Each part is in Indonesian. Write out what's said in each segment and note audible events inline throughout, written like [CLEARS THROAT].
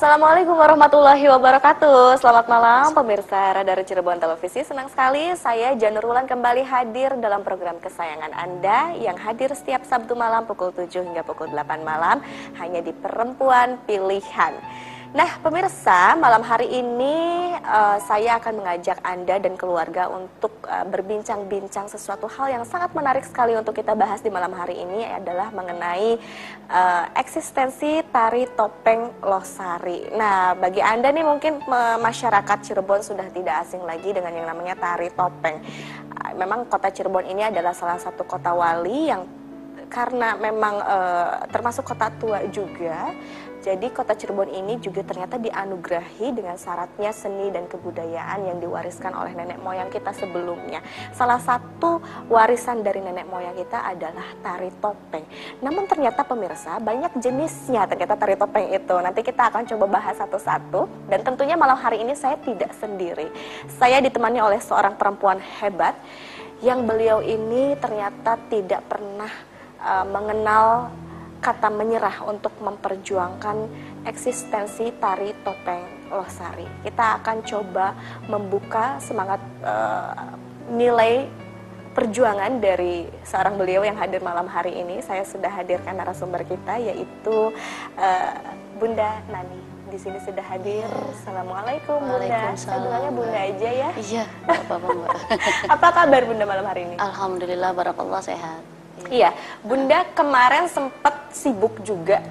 Assalamualaikum warahmatullahi wabarakatuh. Selamat malam pemirsa Radar Cirebon Televisi. Senang sekali saya Janur Wulan kembali hadir dalam program kesayangan Anda Yang hadir setiap Sabtu malam pukul 7 hingga pukul 8 malam Hanya di Perempuan Pilihan Nah, pemirsa, malam hari ini uh, saya akan mengajak Anda dan keluarga untuk uh, berbincang-bincang sesuatu hal yang sangat menarik sekali untuk kita bahas di malam hari ini adalah mengenai uh, eksistensi tari topeng Losari. Nah, bagi Anda nih mungkin masyarakat Cirebon sudah tidak asing lagi dengan yang namanya tari topeng. Uh, memang kota Cirebon ini adalah salah satu kota wali yang karena memang uh, termasuk kota tua juga jadi kota Cirebon ini juga ternyata dianugerahi dengan syaratnya seni dan kebudayaan yang diwariskan oleh nenek moyang kita sebelumnya. Salah satu warisan dari nenek moyang kita adalah tari topeng. Namun ternyata pemirsa banyak jenisnya ternyata tari topeng itu. Nanti kita akan coba bahas satu-satu dan tentunya malam hari ini saya tidak sendiri. Saya ditemani oleh seorang perempuan hebat yang beliau ini ternyata tidak pernah uh, mengenal kata menyerah untuk memperjuangkan eksistensi tari topeng Losari. Kita akan coba membuka semangat uh, nilai perjuangan dari seorang beliau yang hadir malam hari ini. Saya sudah hadirkan narasumber kita yaitu uh, Bunda Nani di sini sudah hadir. Assalamualaikum Bunda. Saya bilangnya Bunda aja ya. Iya, apa-apa Mbak. [LAUGHS] apa kabar Bunda malam hari ini? Alhamdulillah, barakallah sehat. Iya, Bunda kemarin sempat sibuk juga,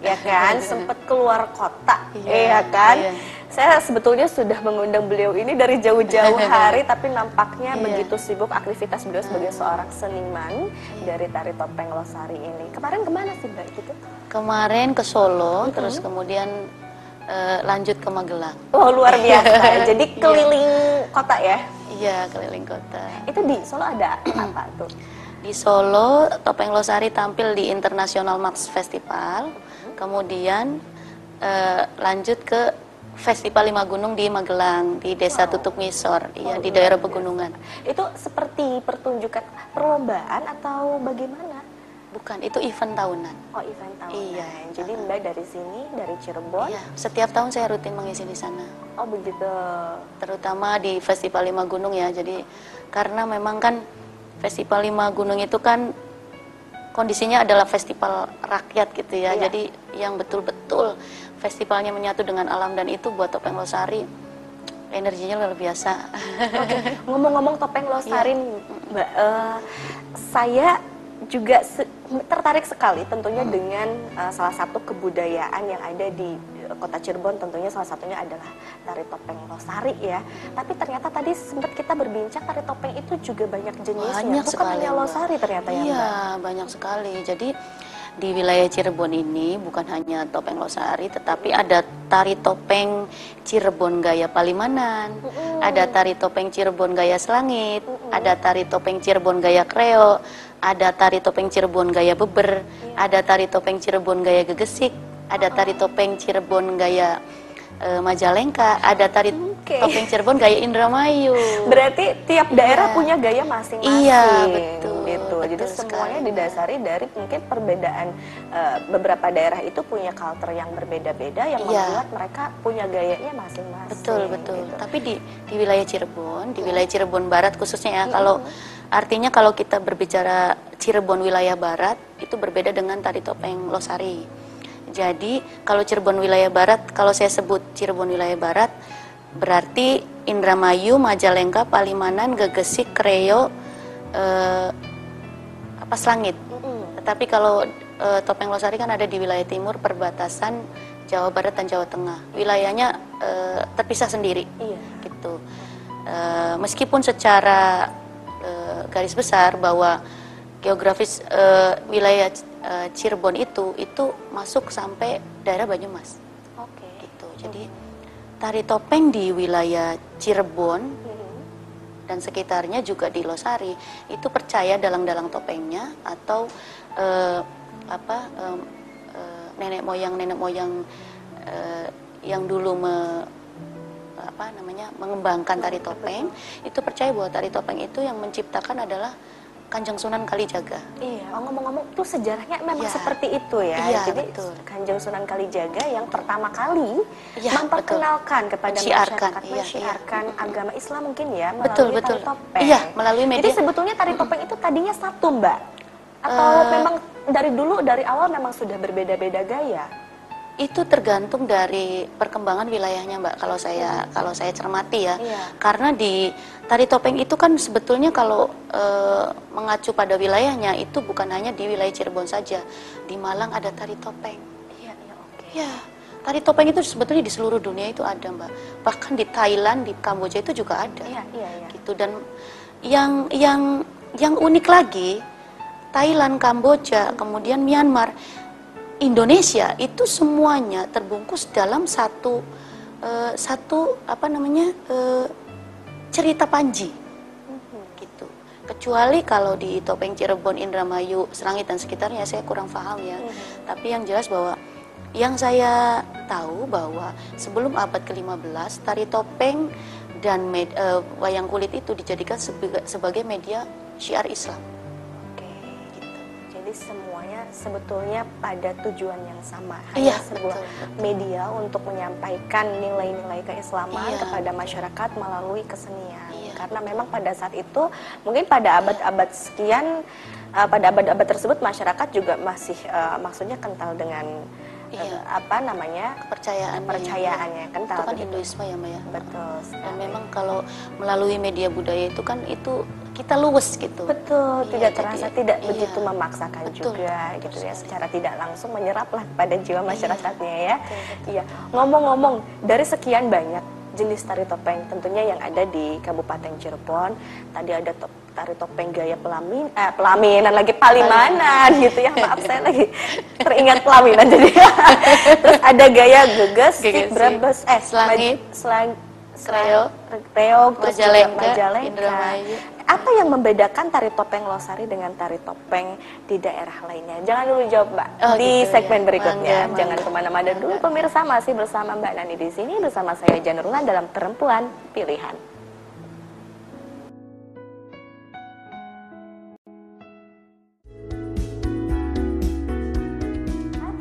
ya kan, [LAUGHS] sempat keluar kota, iya, ya kan. Iya. Saya sebetulnya sudah mengundang beliau ini dari jauh-jauh [LAUGHS] hari, tapi nampaknya iya. begitu sibuk aktivitas beliau sebagai seorang seniman dari tari topeng Losari ini. Kemarin ke mana sih mbak gitu? Kemarin ke Solo, mm-hmm. terus kemudian uh, lanjut ke Magelang. Oh luar biasa, [LAUGHS] jadi iya. keliling kota ya? Iya keliling kota. Itu di Solo ada apa tuh? Di Solo, Topeng Losari tampil di International Max Festival. Kemudian eh, lanjut ke Festival Lima Gunung di Magelang, di Desa wow. Tutuk Misor, iya oh, di daerah pegunungan. Itu seperti pertunjukan perlombaan atau bagaimana? Bukan, itu event tahunan. Oh, event tahunan. Iya. Jadi Mbak dari sini, dari Cirebon? Iya, setiap tahun saya rutin mengisi di sana. Oh, begitu. Terutama di Festival Lima Gunung ya. Jadi karena memang kan Festival Lima Gunung itu kan kondisinya adalah festival rakyat gitu ya. Iya. Jadi yang betul-betul festivalnya menyatu dengan alam dan itu buat Topeng Losari energinya luar biasa. [LAUGHS] Ngomong-ngomong Topeng Losari, iya. Mbak, uh, saya juga se tertarik sekali tentunya hmm. dengan uh, salah satu kebudayaan yang ada di kota Cirebon tentunya salah satunya adalah tari topeng Losari ya. Tapi ternyata tadi sempat kita berbincang tari topeng itu juga banyak jenisnya. Banyak Bukan sekali, hanya Losari ternyata ya. Iya, banyak sekali. Jadi di wilayah Cirebon ini bukan hanya topeng Losari tetapi ada tari topeng Cirebon gaya Palimanan, mm -hmm. ada tari topeng Cirebon gaya Selangit, mm -hmm. ada tari topeng Cirebon gaya Kreo, ada tari topeng Cirebon gaya beber, yeah. ada tari topeng Cirebon gaya gegesik, ada tari topeng Cirebon gaya uh, Majalengka, ada tari okay. topeng Cirebon gaya Indramayu. Berarti tiap daerah yeah. punya gaya masing-masing. Iya, betul. Gitu. Betul Jadi semuanya sekali. didasari dari mungkin perbedaan uh, beberapa daerah itu punya culture yang berbeda-beda yang yeah. membuat mereka punya gayanya masing-masing. Betul, betul. Gitu. Tapi di di wilayah Cirebon, di wilayah Cirebon Barat khususnya ya, -hmm. kalau Artinya kalau kita berbicara Cirebon wilayah barat itu berbeda dengan tari topeng Losari. Jadi kalau Cirebon wilayah barat, kalau saya sebut Cirebon wilayah barat berarti Indramayu, Majalengka, Palimanan, Gegesik, Kreo, eh, apa Selangit. Tetapi kalau eh, topeng Losari kan ada di wilayah timur perbatasan Jawa Barat dan Jawa Tengah. Wilayahnya eh, terpisah sendiri. Iya. Gitu. Eh, meskipun secara uh, garis besar bahwa geografis uh, wilayah uh, Cirebon itu itu masuk sampai daerah Banyumas. Oke. Okay. Gitu. Jadi tari topeng di wilayah Cirebon hmm. dan sekitarnya juga di Losari itu percaya dalang-dalang topengnya atau uh, apa um, uh, nenek moyang nenek moyang uh, yang dulu me, apa namanya mengembangkan tari topeng itu percaya bahwa tari topeng itu yang menciptakan adalah Kanjeng Sunan Kalijaga. Iya, oh, ngomong-ngomong itu sejarahnya memang Iya. seperti itu ya. Iya, Jadi betul. Kanjeng Sunan Kalijaga yang pertama kali Iya, memperkenalkan kepada Menciarkan, masyarakat, iya, menciarkan agama Islam mungkin ya melalui Betul, betul. tari topeng. Iya, melalui Jadi media. sebetulnya tari topeng itu tadinya satu, Mbak. Atau Eh, memang dari dulu dari awal memang sudah berbeda-beda gaya? Itu tergantung dari perkembangan wilayahnya, Mbak. Kalau saya kalau saya cermati ya, Iya. karena di tari topeng itu kan sebetulnya kalau eh, mengacu pada wilayahnya itu bukan hanya di wilayah Cirebon saja. Di Malang ada tari topeng. Iya, iya, oke. Ya, tari topeng itu sebetulnya di seluruh dunia itu ada, Mbak. Bahkan di Thailand, di Kamboja itu juga ada. Iya, iya, iya. Gitu dan yang yang yang unik lagi Thailand, Kamboja, kemudian Myanmar, Indonesia itu semuanya terbungkus dalam satu eh, satu apa namanya eh, cerita Panji Mhm. gitu. Kecuali kalau di topeng Cirebon, Indramayu, Serangit dan sekitarnya saya kurang paham ya. Mhm. Tapi yang jelas bahwa yang saya tahu bahwa sebelum abad ke-15 tari topeng dan med- eh, wayang kulit itu dijadikan sebagai, sebagai media syiar Islam. Oke. Gitu. Jadi semuanya sebetulnya pada tujuan yang sama, Iya, hanya sebuah betul, betul. media untuk menyampaikan nilai-nilai keislaman Iya, kepada masyarakat melalui kesenian. Iya. Karena memang pada saat itu, mungkin pada abad-abad sekian, uh, pada abad-abad tersebut masyarakat juga masih uh, maksudnya kental dengan Iya. apa namanya Kepercayaan kepercayaannya kental. itu kan begitu. Hinduisme ya Mbak ya. Betul. Dan sekali. memang kalau melalui media budaya itu kan itu kita luwes gitu. Betul, Iya, tidak jadi- terasa, tidak iya. begitu memaksakan Betul, juga betul gitu ya, secara tidak langsung menyeraplah pada jiwa masyarakatnya ya. betul, betul. Iya. Ngomong-ngomong, dari sekian banyak jenis tari topeng tentunya yang ada di Kabupaten Cirebon, tadi ada top, tari topeng gaya pelamin, eh, pelaminan lagi palimanan gitu ya, maaf saya lagi teringat pelaminan jadi. Terus ada gaya geges, Gegesik, brebes, eh selangit, maj- selang, kreo, kreo, terus Majalengka, Majalengka. Apa yang membedakan tari topeng Losari dengan tari topeng di daerah lainnya? Jangan dulu jawab, Mbak. Oh, di gitu segmen ya. berikutnya. Mangga, Jangan ke mana-mana dulu. Pemirsa masih bersama Mbak Nani di sini bersama saya Janurulan dalam Perempuan Pilihan.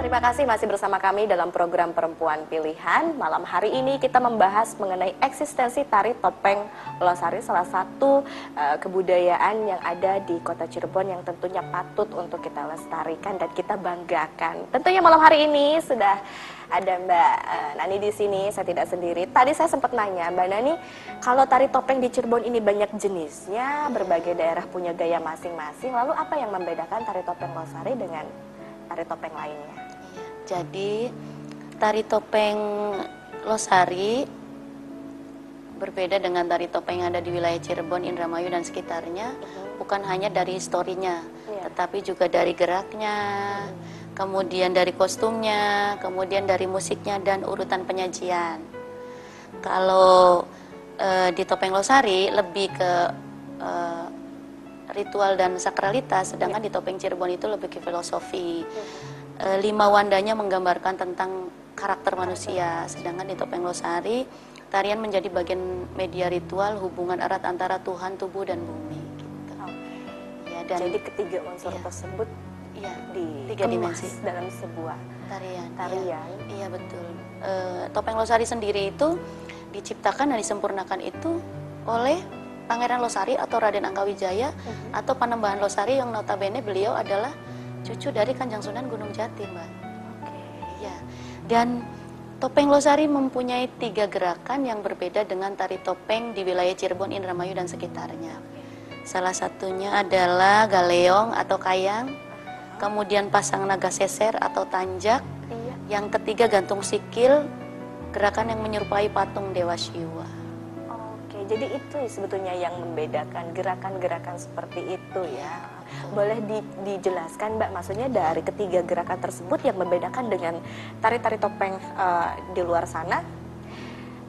Terima kasih masih bersama kami dalam program Perempuan Pilihan. Malam hari ini kita membahas mengenai eksistensi tari topeng Losari, salah satu eh, kebudayaan yang ada di Kota Cirebon yang tentunya patut untuk kita lestarikan dan kita banggakan. Tentunya malam hari ini sudah ada Mbak eh, Nani di sini, saya tidak sendiri. Tadi saya sempat nanya, Mbak Nani, kalau tari topeng di Cirebon ini banyak jenisnya, berbagai daerah punya gaya masing-masing. Lalu apa yang membedakan tari topeng Losari dengan tari topeng lainnya? Jadi tari topeng Losari berbeda dengan tari topeng yang ada di wilayah Cirebon, Indramayu dan sekitarnya. Bukan hanya dari historinya, Iya. tetapi juga dari geraknya, kemudian dari kostumnya, kemudian dari musiknya dan urutan penyajian. Kalau eh, di topeng Losari lebih ke eh, ritual dan sakralitas, sedangkan di topeng Cirebon itu lebih ke filosofi. Eh, lima wandanya menggambarkan tentang karakter manusia, sedangkan di topeng Losari tarian menjadi bagian media ritual hubungan erat antara Tuhan, tubuh dan bumi. Gitu. Ya, dan Jadi ketiga unsur Iya. tersebut iya, di tiga dimensi dalam sebuah tarian. iya. tarian. Iya betul. Eh, topeng Losari sendiri itu diciptakan dan disempurnakan itu oleh Pangeran Losari atau Raden Angkawijaya Mhm. atau Panembahan Losari yang notabene beliau adalah cucu dari Kanjeng Sunan Gunung Jati, Mbak. Oke. Iya. Dan topeng Losari mempunyai tiga gerakan yang berbeda dengan tari topeng di wilayah Cirebon, Indramayu dan sekitarnya. Salah satunya adalah galeong atau kayang, kemudian pasang naga seser atau tanjak, Iya. yang ketiga gantung sikil, gerakan yang menyerupai patung Dewa Siwa. Oke, jadi itu sebetulnya yang membedakan gerakan-gerakan seperti itu ya. Boleh di- dijelaskan Mbak, maksudnya dari ketiga gerakan tersebut yang membedakan dengan tari-tari topeng eh, di luar sana,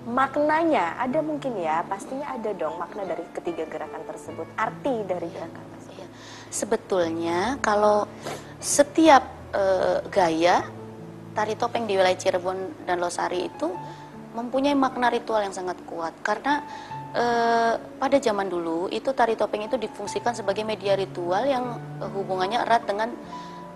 maknanya ada mungkin ya, pastinya ada dong makna dari ketiga gerakan tersebut, arti dari gerakan tersebut. Iya. Sebetulnya kalau setiap eh, gaya tari topeng di wilayah Cirebon dan Losari itu mempunyai makna ritual yang sangat kuat karena eh, pada zaman dulu itu tari topeng itu difungsikan sebagai media ritual yang eh, hubungannya erat dengan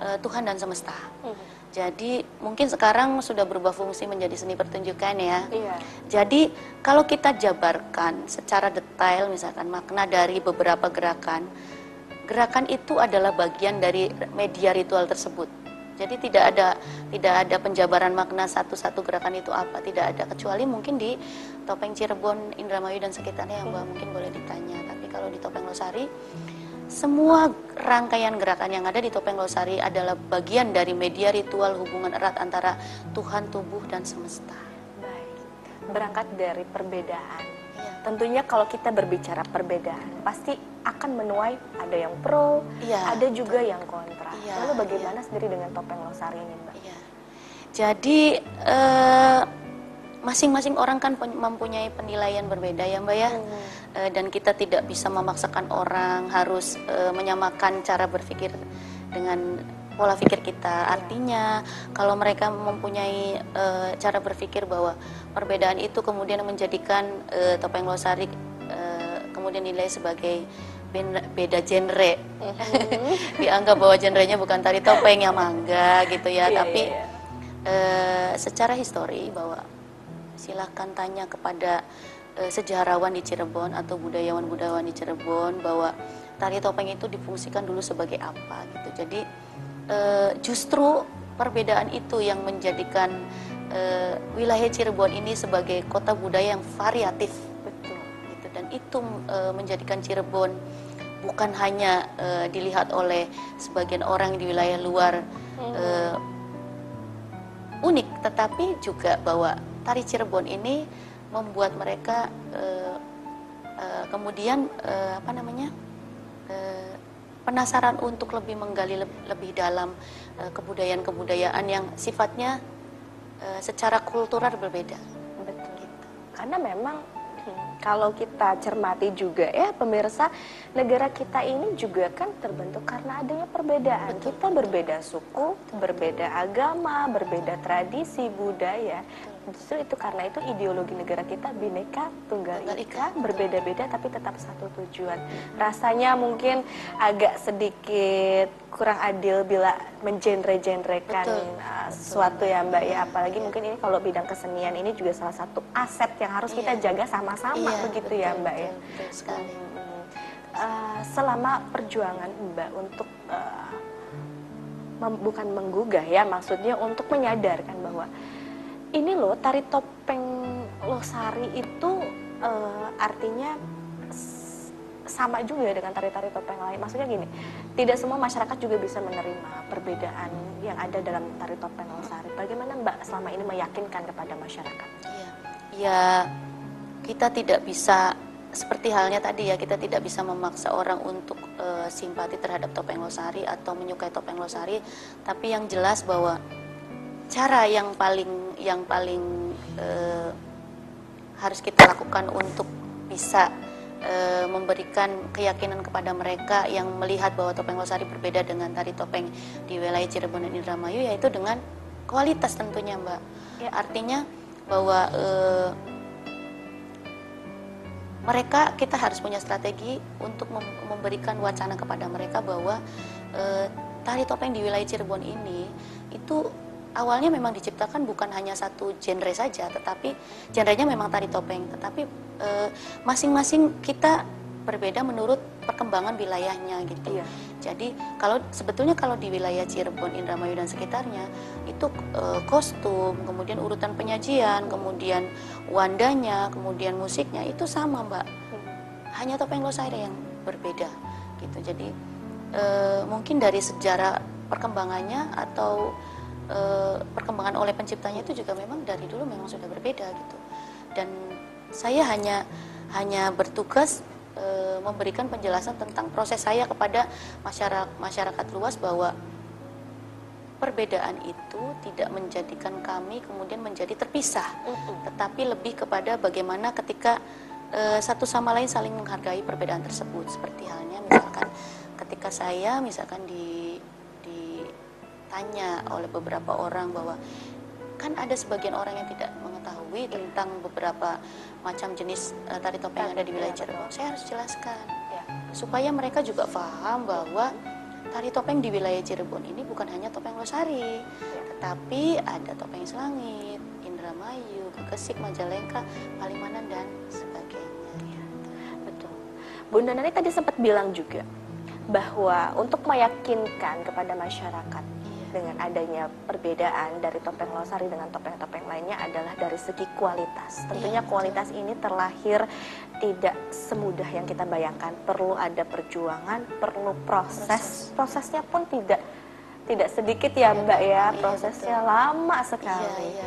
eh, Tuhan dan semesta. Hmm. Jadi mungkin sekarang sudah berubah fungsi menjadi seni pertunjukan ya. Iya. Jadi kalau kita jabarkan secara detail misalkan makna dari beberapa gerakan, gerakan itu adalah bagian dari media ritual tersebut. Jadi tidak ada tidak ada penjabaran makna satu-satu gerakan itu apa, tidak ada kecuali mungkin di topeng Cirebon, Indramayu dan sekitarnya yang Mbak mungkin boleh ditanya. Tapi kalau di topeng Losari semua rangkaian gerakan yang ada di topeng Losari adalah bagian dari media ritual hubungan erat antara Tuhan, tubuh dan semesta. Baik. Berangkat dari perbedaan. Ya. Tentunya kalau kita berbicara perbedaan, pasti akan menuai ada yang pro, ya, ada juga betul. yang kontra. Ya, Lalu bagaimana ya. sendiri dengan topeng losari ini, Mbak? Ya. Jadi uh, masing-masing orang kan mempunyai penilaian berbeda ya Mbak ya. Hmm. Uh, dan kita tidak bisa memaksakan orang harus uh, menyamakan cara berpikir dengan pola pikir kita. Artinya kalau mereka mempunyai uh, cara berpikir bahwa perbedaan itu kemudian menjadikan uh, topeng losari uh, kemudian nilai sebagai beda genre mm-hmm. [LAUGHS] dianggap bahwa genrenya bukan tari topeng yang mangga gitu ya yeah, tapi yeah, yeah. Uh, secara histori bahwa silahkan tanya kepada uh, sejarawan di Cirebon atau budayawan-budayawan di Cirebon bahwa tari topeng itu difungsikan dulu sebagai apa gitu jadi uh, justru perbedaan itu yang menjadikan uh, wilayah Cirebon ini sebagai kota budaya yang variatif. Betul. Gitu. Dan itu uh, menjadikan Cirebon bukan hanya uh, dilihat oleh sebagian orang di wilayah luar uh, unik, tetapi juga bahwa tari Cirebon ini membuat mereka uh, uh, kemudian uh, apa namanya uh, penasaran untuk lebih menggali lebih, lebih dalam uh, kebudayaan-kebudayaan yang sifatnya uh, secara kultural berbeda. Betul. Gitu. Karena memang [CLEARS THROAT] kalau kita cermati juga ya pemirsa negara kita ini juga kan terbentuk karena adanya perbedaan betul, kita berbeda suku berbeda agama berbeda tradisi budaya justru itu karena itu ideologi negara kita bineka tunggal ika berbeda-beda tapi tetap satu tujuan. Rasanya mungkin agak sedikit kurang adil bila mengenre-genrekan uh, suatu ya Mbak ya. Apalagi mungkin ini kalau bidang kesenian ini juga salah satu aset yang harus iya. kita jaga sama-sama iya, begitu betul, ya Mbak betul, ya. betul sekali. Uh, selama perjuangan Mbak untuk uh, mem bukan menggugah ya maksudnya untuk menyadarkan bahwa ini loh tari topeng losari itu uh, artinya sama juga dengan tari-tari topeng lain. Maksudnya gini, tidak semua masyarakat juga bisa menerima perbedaan yang ada dalam tari topeng losari. Bagaimana Mbak selama ini meyakinkan kepada masyarakat? Iya, ya kita tidak bisa seperti halnya tadi ya kita tidak bisa memaksa orang untuk uh, simpati terhadap topeng losari atau menyukai topeng losari, tapi yang jelas bahwa cara yang paling yang paling uh, harus kita lakukan untuk bisa uh, memberikan keyakinan kepada mereka yang melihat bahwa topeng Losari berbeda dengan tari topeng di wilayah Cirebon dan Indramayu yaitu dengan kualitas tentunya Mbak. Ya. Artinya bahwa uh, mereka kita harus punya strategi untuk memberikan wacana kepada mereka bahwa uh, tari topeng di wilayah Cirebon ini itu awalnya memang diciptakan bukan hanya satu genre saja, tetapi genrenya memang tari topeng, tetapi eh, masing-masing e, kita berbeda menurut perkembangan wilayahnya gitu. Iya. Jadi kalau sebetulnya kalau di wilayah Cirebon, Indramayu dan sekitarnya itu e, kostum, kemudian urutan penyajian, kemudian wandanya, kemudian musiknya itu sama mbak. Hmm. Hanya topeng Losari yang berbeda gitu. Jadi e, mungkin dari sejarah perkembangannya atau e, perkembangan oleh penciptanya itu juga memang dari dulu memang sudah berbeda gitu. Dan saya hanya hanya bertugas e, memberikan penjelasan tentang proses saya kepada masyarakat masyarakat luas bahwa perbedaan itu tidak menjadikan kami kemudian menjadi terpisah, tetapi lebih kepada bagaimana ketika e, satu sama lain saling menghargai perbedaan tersebut. Seperti halnya misalkan ketika saya misalkan di tanya oleh beberapa orang bahwa kan ada sebagian orang yang tidak mengetahui tentang beberapa macam jenis uh, tari topeng yang ada di wilayah Iya, Cirebon. Saya harus jelaskan Ya. supaya mereka juga paham bahwa tari topeng di wilayah Cirebon ini bukan hanya topeng Losari, tetapi ada topeng Selangit, Indramayu, Gekesik, Majalengka, Palimanan dan sebagainya. Betul. Bunda Nani tadi sempat bilang juga bahwa untuk meyakinkan kepada masyarakat. Dengan adanya perbedaan dari topeng Losari dengan topeng-topeng lainnya adalah dari segi kualitas. Tentunya Iya, betul. kualitas ini terlahir tidak semudah yang kita bayangkan. Perlu ada perjuangan, perlu proses. Prosesnya pun tidak tidak sedikit ya Mbak ya. Iya, Prosesnya lama Iya, sekali. iya, iya.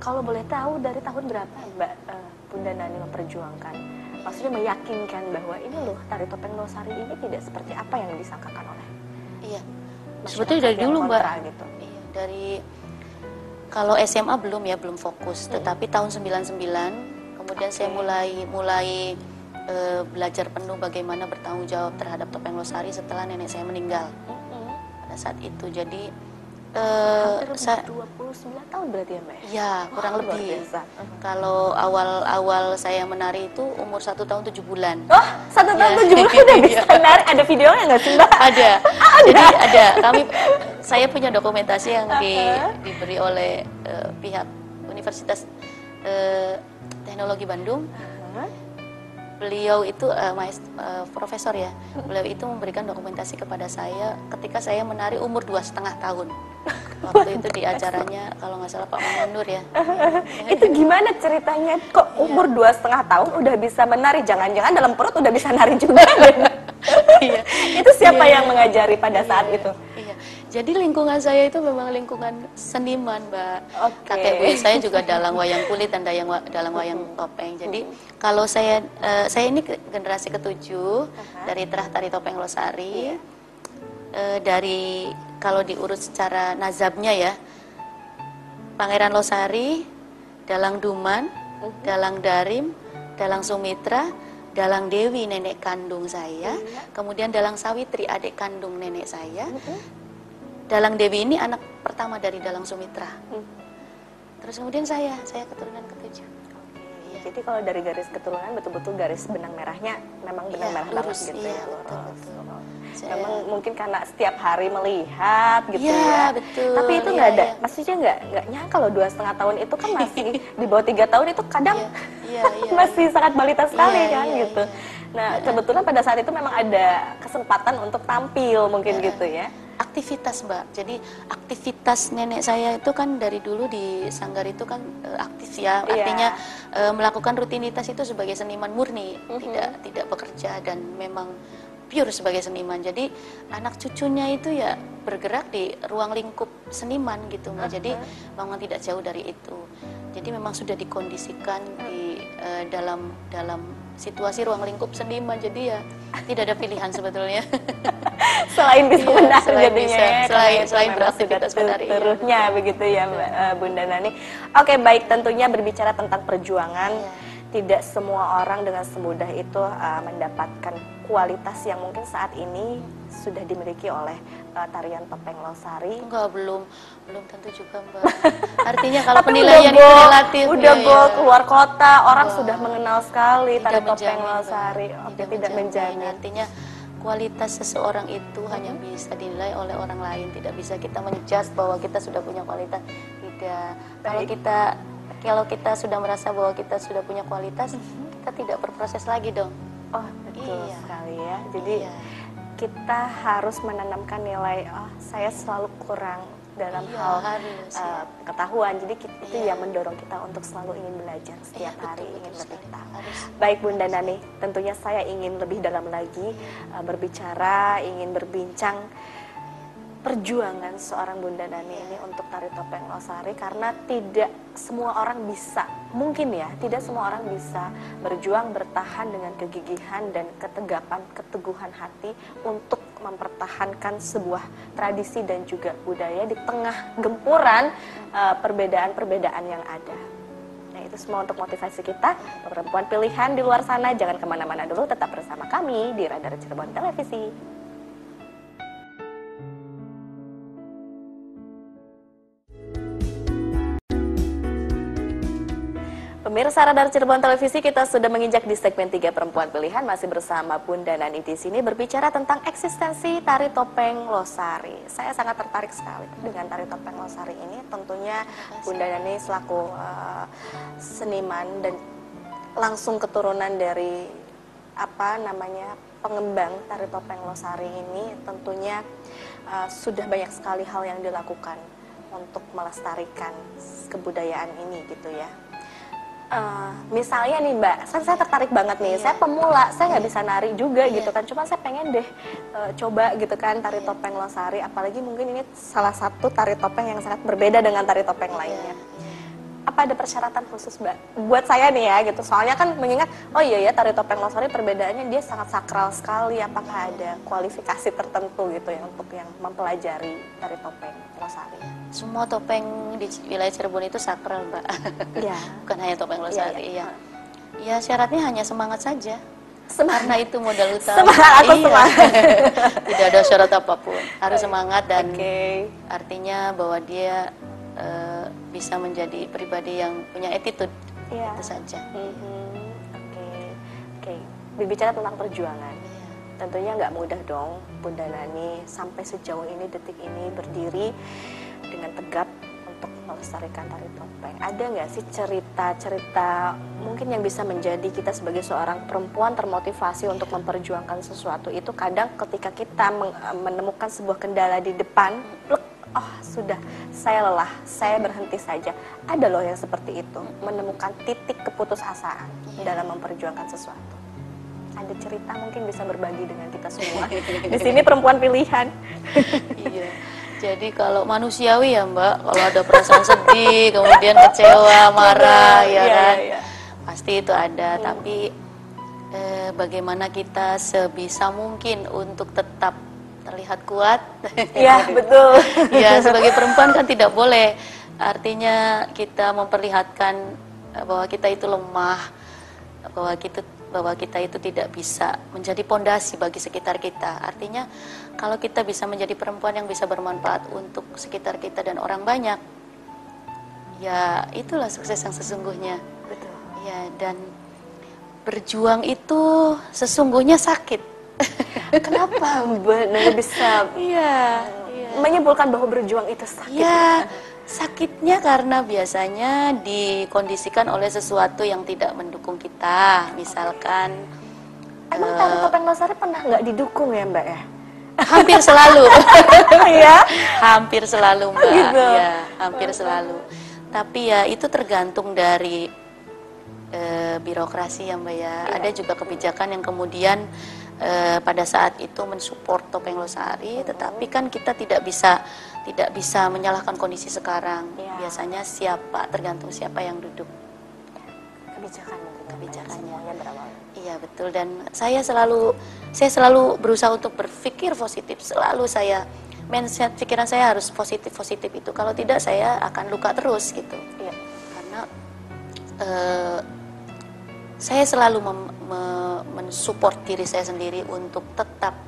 Kalau boleh tahu dari tahun berapa Mbak eh, Bunda Nani memperjuangkan? Maksudnya meyakinkan bahwa ini loh tari topeng Losari ini tidak seperti apa yang disangkakan oleh Iya. Sebetulnya dari dulu, Mbak. gitu. Iya, dari kalau SMA belum ya, belum fokus. Hmm. Tetapi tahun 99 kemudian saya Oke. mulai mulai eh, belajar penuh bagaimana bertanggung jawab terhadap topeng Losari setelah nenek saya meninggal pada saat itu. Jadi eh, Hampir saya 29 tahun berarti ya Mbak ya? ya kurang luar lebih. biasa. Kalau awal-awal saya menari itu umur satu tahun tujuh bulan. Oh, satu tahun Iya. tujuh bulan udah [LAUGHS] bisa nari. Ada videonya nggak sih Mbak? [LAUGHS] [LAUGHS] ada. Jadi ada. Kami saya punya dokumentasi yang di, diberi oleh eh, pihak Universitas eh, Teknologi Bandung. Hah? Beliau itu maest- eh, profesor ya. Beliau itu memberikan dokumentasi kepada saya ketika saya menari umur dua setengah tahun. Waktu itu di acaranya kalau nggak salah Pak Mamunur ya. [LAUGHS] Itu gimana ceritanya? Kok umur dua setengah tahun udah bisa menari? Jangan-jangan dalam perut udah bisa nari juga? [LAUGHS] Iya. itu siapa Iya, yang mengajari pada saat itu? Iya. Jadi lingkungan saya itu memang lingkungan seniman, Mbak. Oke. Kakek buyut saya juga dalang wayang kulit dan dayang wa- dalang wayang topeng. Jadi kalau saya eh, saya ini generasi ketujuh dari terah tari topeng Losari. Eh, dari kalau diurut secara nazabnya ya, Pangeran Losari, Dalang Duman, Dalang Darim, Dalang Sumitra, Dalang Dewi nenek kandung saya, kemudian Dalang Sawitri adik kandung nenek saya. Dalang Dewi ini anak pertama dari Dalang Sumitra. Hmm. Terus kemudian saya, saya keturunan ketujuh. Iya. Jadi kalau dari garis keturunan betul-betul garis benang merahnya memang benang Iya, merah banget lurus, gitu iya, ya. betul, lurus. betul. Oh. Saya- Memang mungkin karena setiap hari melihat gitu Iya, ya. betul, Tapi itu nggak ada, iya. maksudnya nggak nggak nyangka kalau dua setengah tahun itu kan masih [LAUGHS] di bawah tiga tahun itu kadang Iya, iya, iya. [LAUGHS] masih sangat balita sekali Iya, kan iya, gitu. iya. Nah kebetulan pada saat itu memang ada kesempatan untuk tampil mungkin gitu ya. aktivitas mbak. Jadi aktivitas nenek saya itu kan dari dulu di sanggar itu kan eh, aktif ya. Iya. artinya eh, melakukan rutinitas itu sebagai seniman murni Mhm. tidak tidak bekerja dan memang pure sebagai seniman. Jadi anak cucunya itu ya bergerak di ruang lingkup seniman gitu mbak. Jadi memang tidak jauh dari itu. Jadi memang sudah dikondisikan di eh, dalam dalam situasi ruang lingkup seniman jadi ya tidak ada pilihan sebetulnya [LAUGHS] selain bisa Iya, menari selain jadinya bisa, ya, selain- selain beraktivitas menari, iya. Terusnya begitu ya Mbak, eh, Bunda Nani. Oke baik tentunya berbicara tentang perjuangan Iya. tidak semua orang dengan semudah itu eh, mendapatkan kualitas yang mungkin saat ini sudah dimiliki oleh eh, tarian topeng Losari. Enggak, belum belum tentu juga mbak [LAUGHS] artinya kalau Tapi penilaian udah go, relatif udah ya, go ya. keluar kota, orang sudah mengenal sekali Tidak tari topeng menjamin. Losari. Oke, tidak, menjamin. artinya kualitas seseorang itu hanya bisa dinilai oleh orang lain tidak bisa kita menjudge bahwa kita sudah punya kualitas tidak kalau Baik. kita kalau kita sudah merasa bahwa kita sudah punya kualitas Mhm. kita tidak berproses lagi dong Oh betul Iya. sekali ya. Jadi Iya. Kita harus menanamkan nilai oh saya selalu kurang dalam Iya, hal harus, uh, iya. pengetahuan. Jadi ki- itu Iya. yang mendorong kita untuk selalu ingin belajar setiap Iya, hari betul, ingin betul lebih tahu. Harus. Baik Bunda Nani, tentunya saya ingin lebih dalam lagi uh, berbicara, ingin berbincang perjuangan seorang Bunda Nani ini untuk tari topeng Losari karena tidak semua orang bisa, mungkin ya, tidak semua orang bisa berjuang bertahan dengan kegigihan dan ketegapan, keteguhan hati untuk mempertahankan sebuah tradisi dan juga budaya di tengah gempuran eh, perbedaan-perbedaan yang ada. Nah itu semua untuk motivasi kita, perempuan pilihan di luar sana, jangan ke mana-mana dulu, tetap bersama kami di Radar Cirebon Televisi. Pemirsa Radar Cirebon Televisi kita sudah menginjak di segmen 3 Perempuan Pilihan masih bersama Bunda Nani di sini berbicara tentang eksistensi tari topeng Losari. Saya sangat tertarik sekali dengan tari topeng Losari ini. Tentunya Bunda Nani selaku uh, seniman dan langsung keturunan dari apa namanya pengembang tari topeng Losari ini tentunya uh, sudah banyak sekali hal yang dilakukan untuk melestarikan kebudayaan ini gitu ya uh, misalnya nih mbak, saya, saya tertarik banget nih, iya. saya pemula, saya nggak bisa nari juga iya. gitu kan, cuma saya pengen deh uh, coba gitu kan tari iya. topeng losari, apalagi mungkin ini salah satu tari topeng yang sangat berbeda dengan tari topeng iya. lainnya. Iya apa ada persyaratan khusus mbak? Buat saya nih ya gitu. Soalnya kan mengingat oh iya ya tari topeng losari perbedaannya dia sangat sakral sekali apakah ada kualifikasi tertentu gitu ya untuk yang mempelajari tari topeng losari? Semua topeng di wilayah Cirebon itu sakral mbak. Ya. [LAUGHS] bukan hanya topeng iya, losari ya, ya. ya syaratnya hanya semangat saja. Semangat. karena itu modal [LAUGHS] utama. Semangat atau iya. semangat? [LAUGHS] Tidak ada syarat apa pun. Harus semangat dan okay. artinya bahwa dia uh, bisa menjadi pribadi yang punya attitude yeah. itu saja. Oke, mm-hmm. oke. Okay. Okay. Berbicara tentang perjuangan, yeah. tentunya nggak mudah dong, Bunda Nani sampai sejauh ini detik ini berdiri dengan tegap untuk melestarikan tari topeng. Ada nggak sih cerita-cerita mungkin yang bisa menjadi kita sebagai seorang perempuan termotivasi untuk memperjuangkan sesuatu itu kadang ketika kita menemukan sebuah kendala di depan, plek, oh sudah saya lelah, saya berhenti saja. Ada loh yang seperti itu, menemukan titik keputusasaan yeah. dalam memperjuangkan sesuatu. Ada cerita mungkin bisa berbagi dengan kita semua. Di sini perempuan pilihan. iya. Jadi kalau manusiawi ya Mbak, kalau ada perasaan sedih, kemudian kecewa, marah, ya iya, kan, iya, pasti itu ada. Hmm. Tapi eh, bagaimana kita sebisa mungkin untuk tetap terlihat kuat. Iya, [LAUGHS] betul. ya, sebagai perempuan kan tidak boleh artinya kita memperlihatkan eh, bahwa kita itu lemah, bahwa kita bahwa kita itu tidak bisa menjadi pondasi bagi sekitar kita. Artinya kalau kita bisa menjadi perempuan yang bisa bermanfaat untuk sekitar kita dan orang banyak, ya itulah sukses yang sesungguhnya. Betul. Ya, dan berjuang itu sesungguhnya sakit Kenapa Mbak bisa iya, iya. menyimpulkan bahwa berjuang itu sakit? Ya, sakitnya karena biasanya dikondisikan oleh sesuatu yang tidak mendukung kita. Misalkan Emang uh, topeng Losari pernah nggak didukung ya Mbak ya? Hampir selalu. [LAUGHS] ya? hampir selalu Mbak. Gitu. Ya, hampir selalu. Tapi ya itu tergantung dari uh, birokrasi ya Mbak ya. ya. Ada juga kebijakan yang kemudian uh, pada saat itu mensupport topeng losari, tetapi kan kita tidak bisa tidak bisa menyalahkan kondisi sekarang. Ya. Biasanya siapa tergantung siapa yang duduk. Kebijakan kebijakannya. Iya betul dan saya selalu saya selalu berusaha untuk berpikir positif. Selalu saya mindset pikiran saya harus positif positif itu. Kalau tidak saya akan luka terus gitu. Iya. Karena uh, saya selalu mem, me, mensupport diri saya sendiri untuk tetap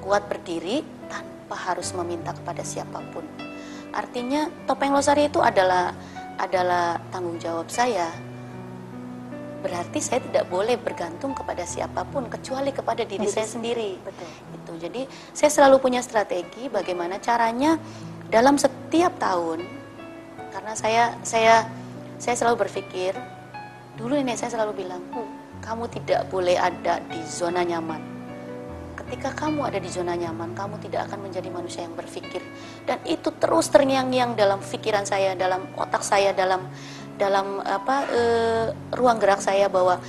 kuat berdiri tanpa harus meminta kepada siapa pun. Artinya topeng losari itu adalah adalah tanggung jawab saya. Berarti saya tidak boleh bergantung kepada siapa pun kecuali kepada diri saya sendiri. Betul. Itu. Jadi saya selalu punya strategi bagaimana caranya dalam setiap tahun karena saya saya saya selalu berpikir Dulu nenek saya selalu bilang, kamu tidak boleh ada di zona nyaman. Ketika kamu ada di zona nyaman, kamu tidak akan menjadi manusia yang berpikir. Dan itu terus terngiang-ngiang dalam pikiran saya, dalam otak saya, dalam dalam apa e, ruang gerak saya bahwa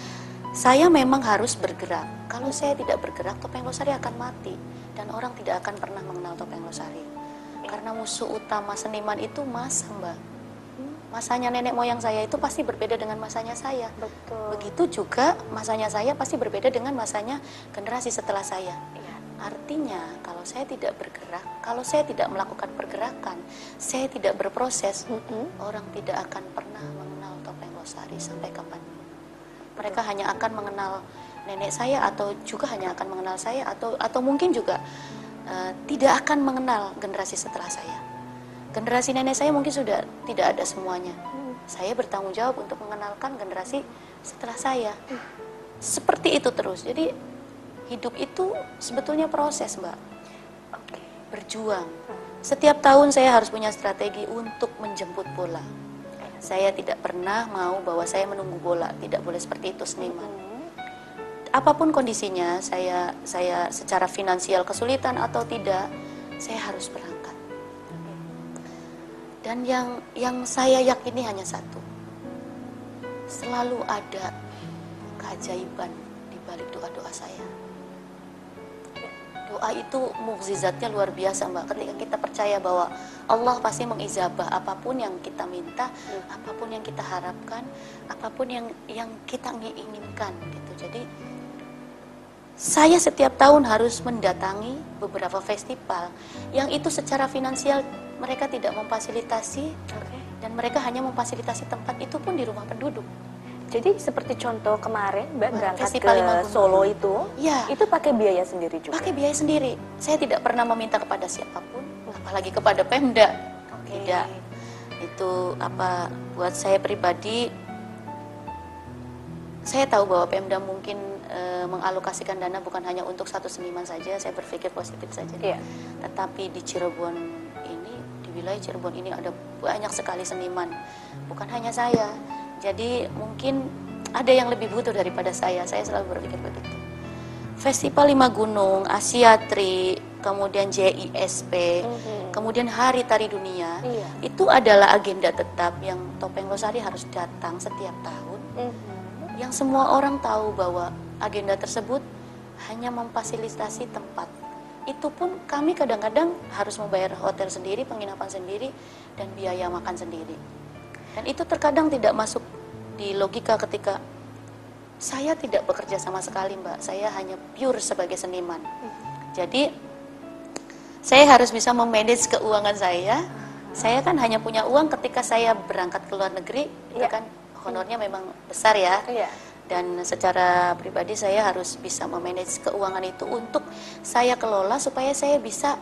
saya memang harus bergerak. Kalau saya tidak bergerak, topeng losari akan mati dan orang tidak akan pernah mengenal topeng losari. Karena musuh utama seniman itu masa, Mbak masanya nenek moyang saya itu pasti berbeda dengan masanya saya. Betul. Begitu juga masanya saya pasti berbeda dengan masanya generasi setelah saya. Ya. Artinya kalau saya tidak bergerak, kalau saya tidak melakukan pergerakan, saya tidak berproses, mm -hmm. orang tidak akan pernah mengenal topeng losari sampai kapan. Mereka Betul. hanya akan mengenal nenek saya atau juga hanya akan mengenal saya atau atau mungkin juga uh, tidak akan mengenal generasi setelah saya generasi nenek saya mungkin sudah tidak ada semuanya. Hmm. saya bertanggung jawab untuk mengenalkan generasi setelah saya. Seperti itu terus. Jadi hidup itu sebetulnya proses, Mbak. Oke. Berjuang. Setiap tahun saya harus punya strategi untuk menjemput bola. Saya tidak pernah mau bahwa saya menunggu bola, tidak boleh seperti itu seniman. Apa pun kondisinya, saya saya secara finansial kesulitan atau tidak, saya harus berangkat. Dan yang yang saya yakini hanya satu. Selalu ada keajaiban di balik doa-doa saya. Doa itu mukjizatnya luar biasa, Mbak. Ketika kita percaya bahwa Allah pasti mengijabah apa pun yang kita minta, apa pun yang kita harapkan, apa pun yang yang kita inginkan gitu. Jadi saya setiap tahun harus mendatangi beberapa festival yang itu secara finansial mereka tidak memfasilitasi Oke. dan mereka hanya memfasilitasi tempat itu pun di rumah penduduk. Jadi seperti contoh kemarin Mbak berangkat Festival ke. Solo itu, Ya. itu pakai biaya sendiri juga. Pakai biaya sendiri. Saya tidak pernah meminta kepada siapa pun, apalagi kepada Pemda. Oke. Tidak. Itu apa buat saya pribadi saya tahu bahwa Pemda mungkin e, mengalokasikan dana bukan hanya untuk satu seniman saja, saya berpikir positif saja. Iya. Tetapi di Cirebon ini, di wilayah Cirebon ini ada banyak sekali seniman, bukan hanya saya. Jadi mungkin ada yang lebih butuh daripada saya. Saya selalu berpikir begitu. Festival Lima Gunung, Asiatri, kemudian JISP, Mhm. kemudian Hari Tari Dunia, Iya. itu adalah agenda tetap yang Topeng Losari harus datang setiap tahun Mhm. yang semua orang tahu bahwa agenda tersebut hanya memfasilitasi tempat. Itu pun kami kadang-kadang harus membayar hotel sendiri, penginapan sendiri, dan biaya makan sendiri. Dan itu terkadang tidak masuk di logika ketika saya tidak bekerja sama sekali, Mbak. Saya hanya pure sebagai seniman. Jadi saya harus bisa memanage keuangan saya. Saya kan hanya punya uang ketika saya berangkat ke luar negeri, itu Iya. kan honornya memang besar ya. Iya. Dan secara pribadi saya harus bisa memanage keuangan itu untuk saya kelola supaya saya bisa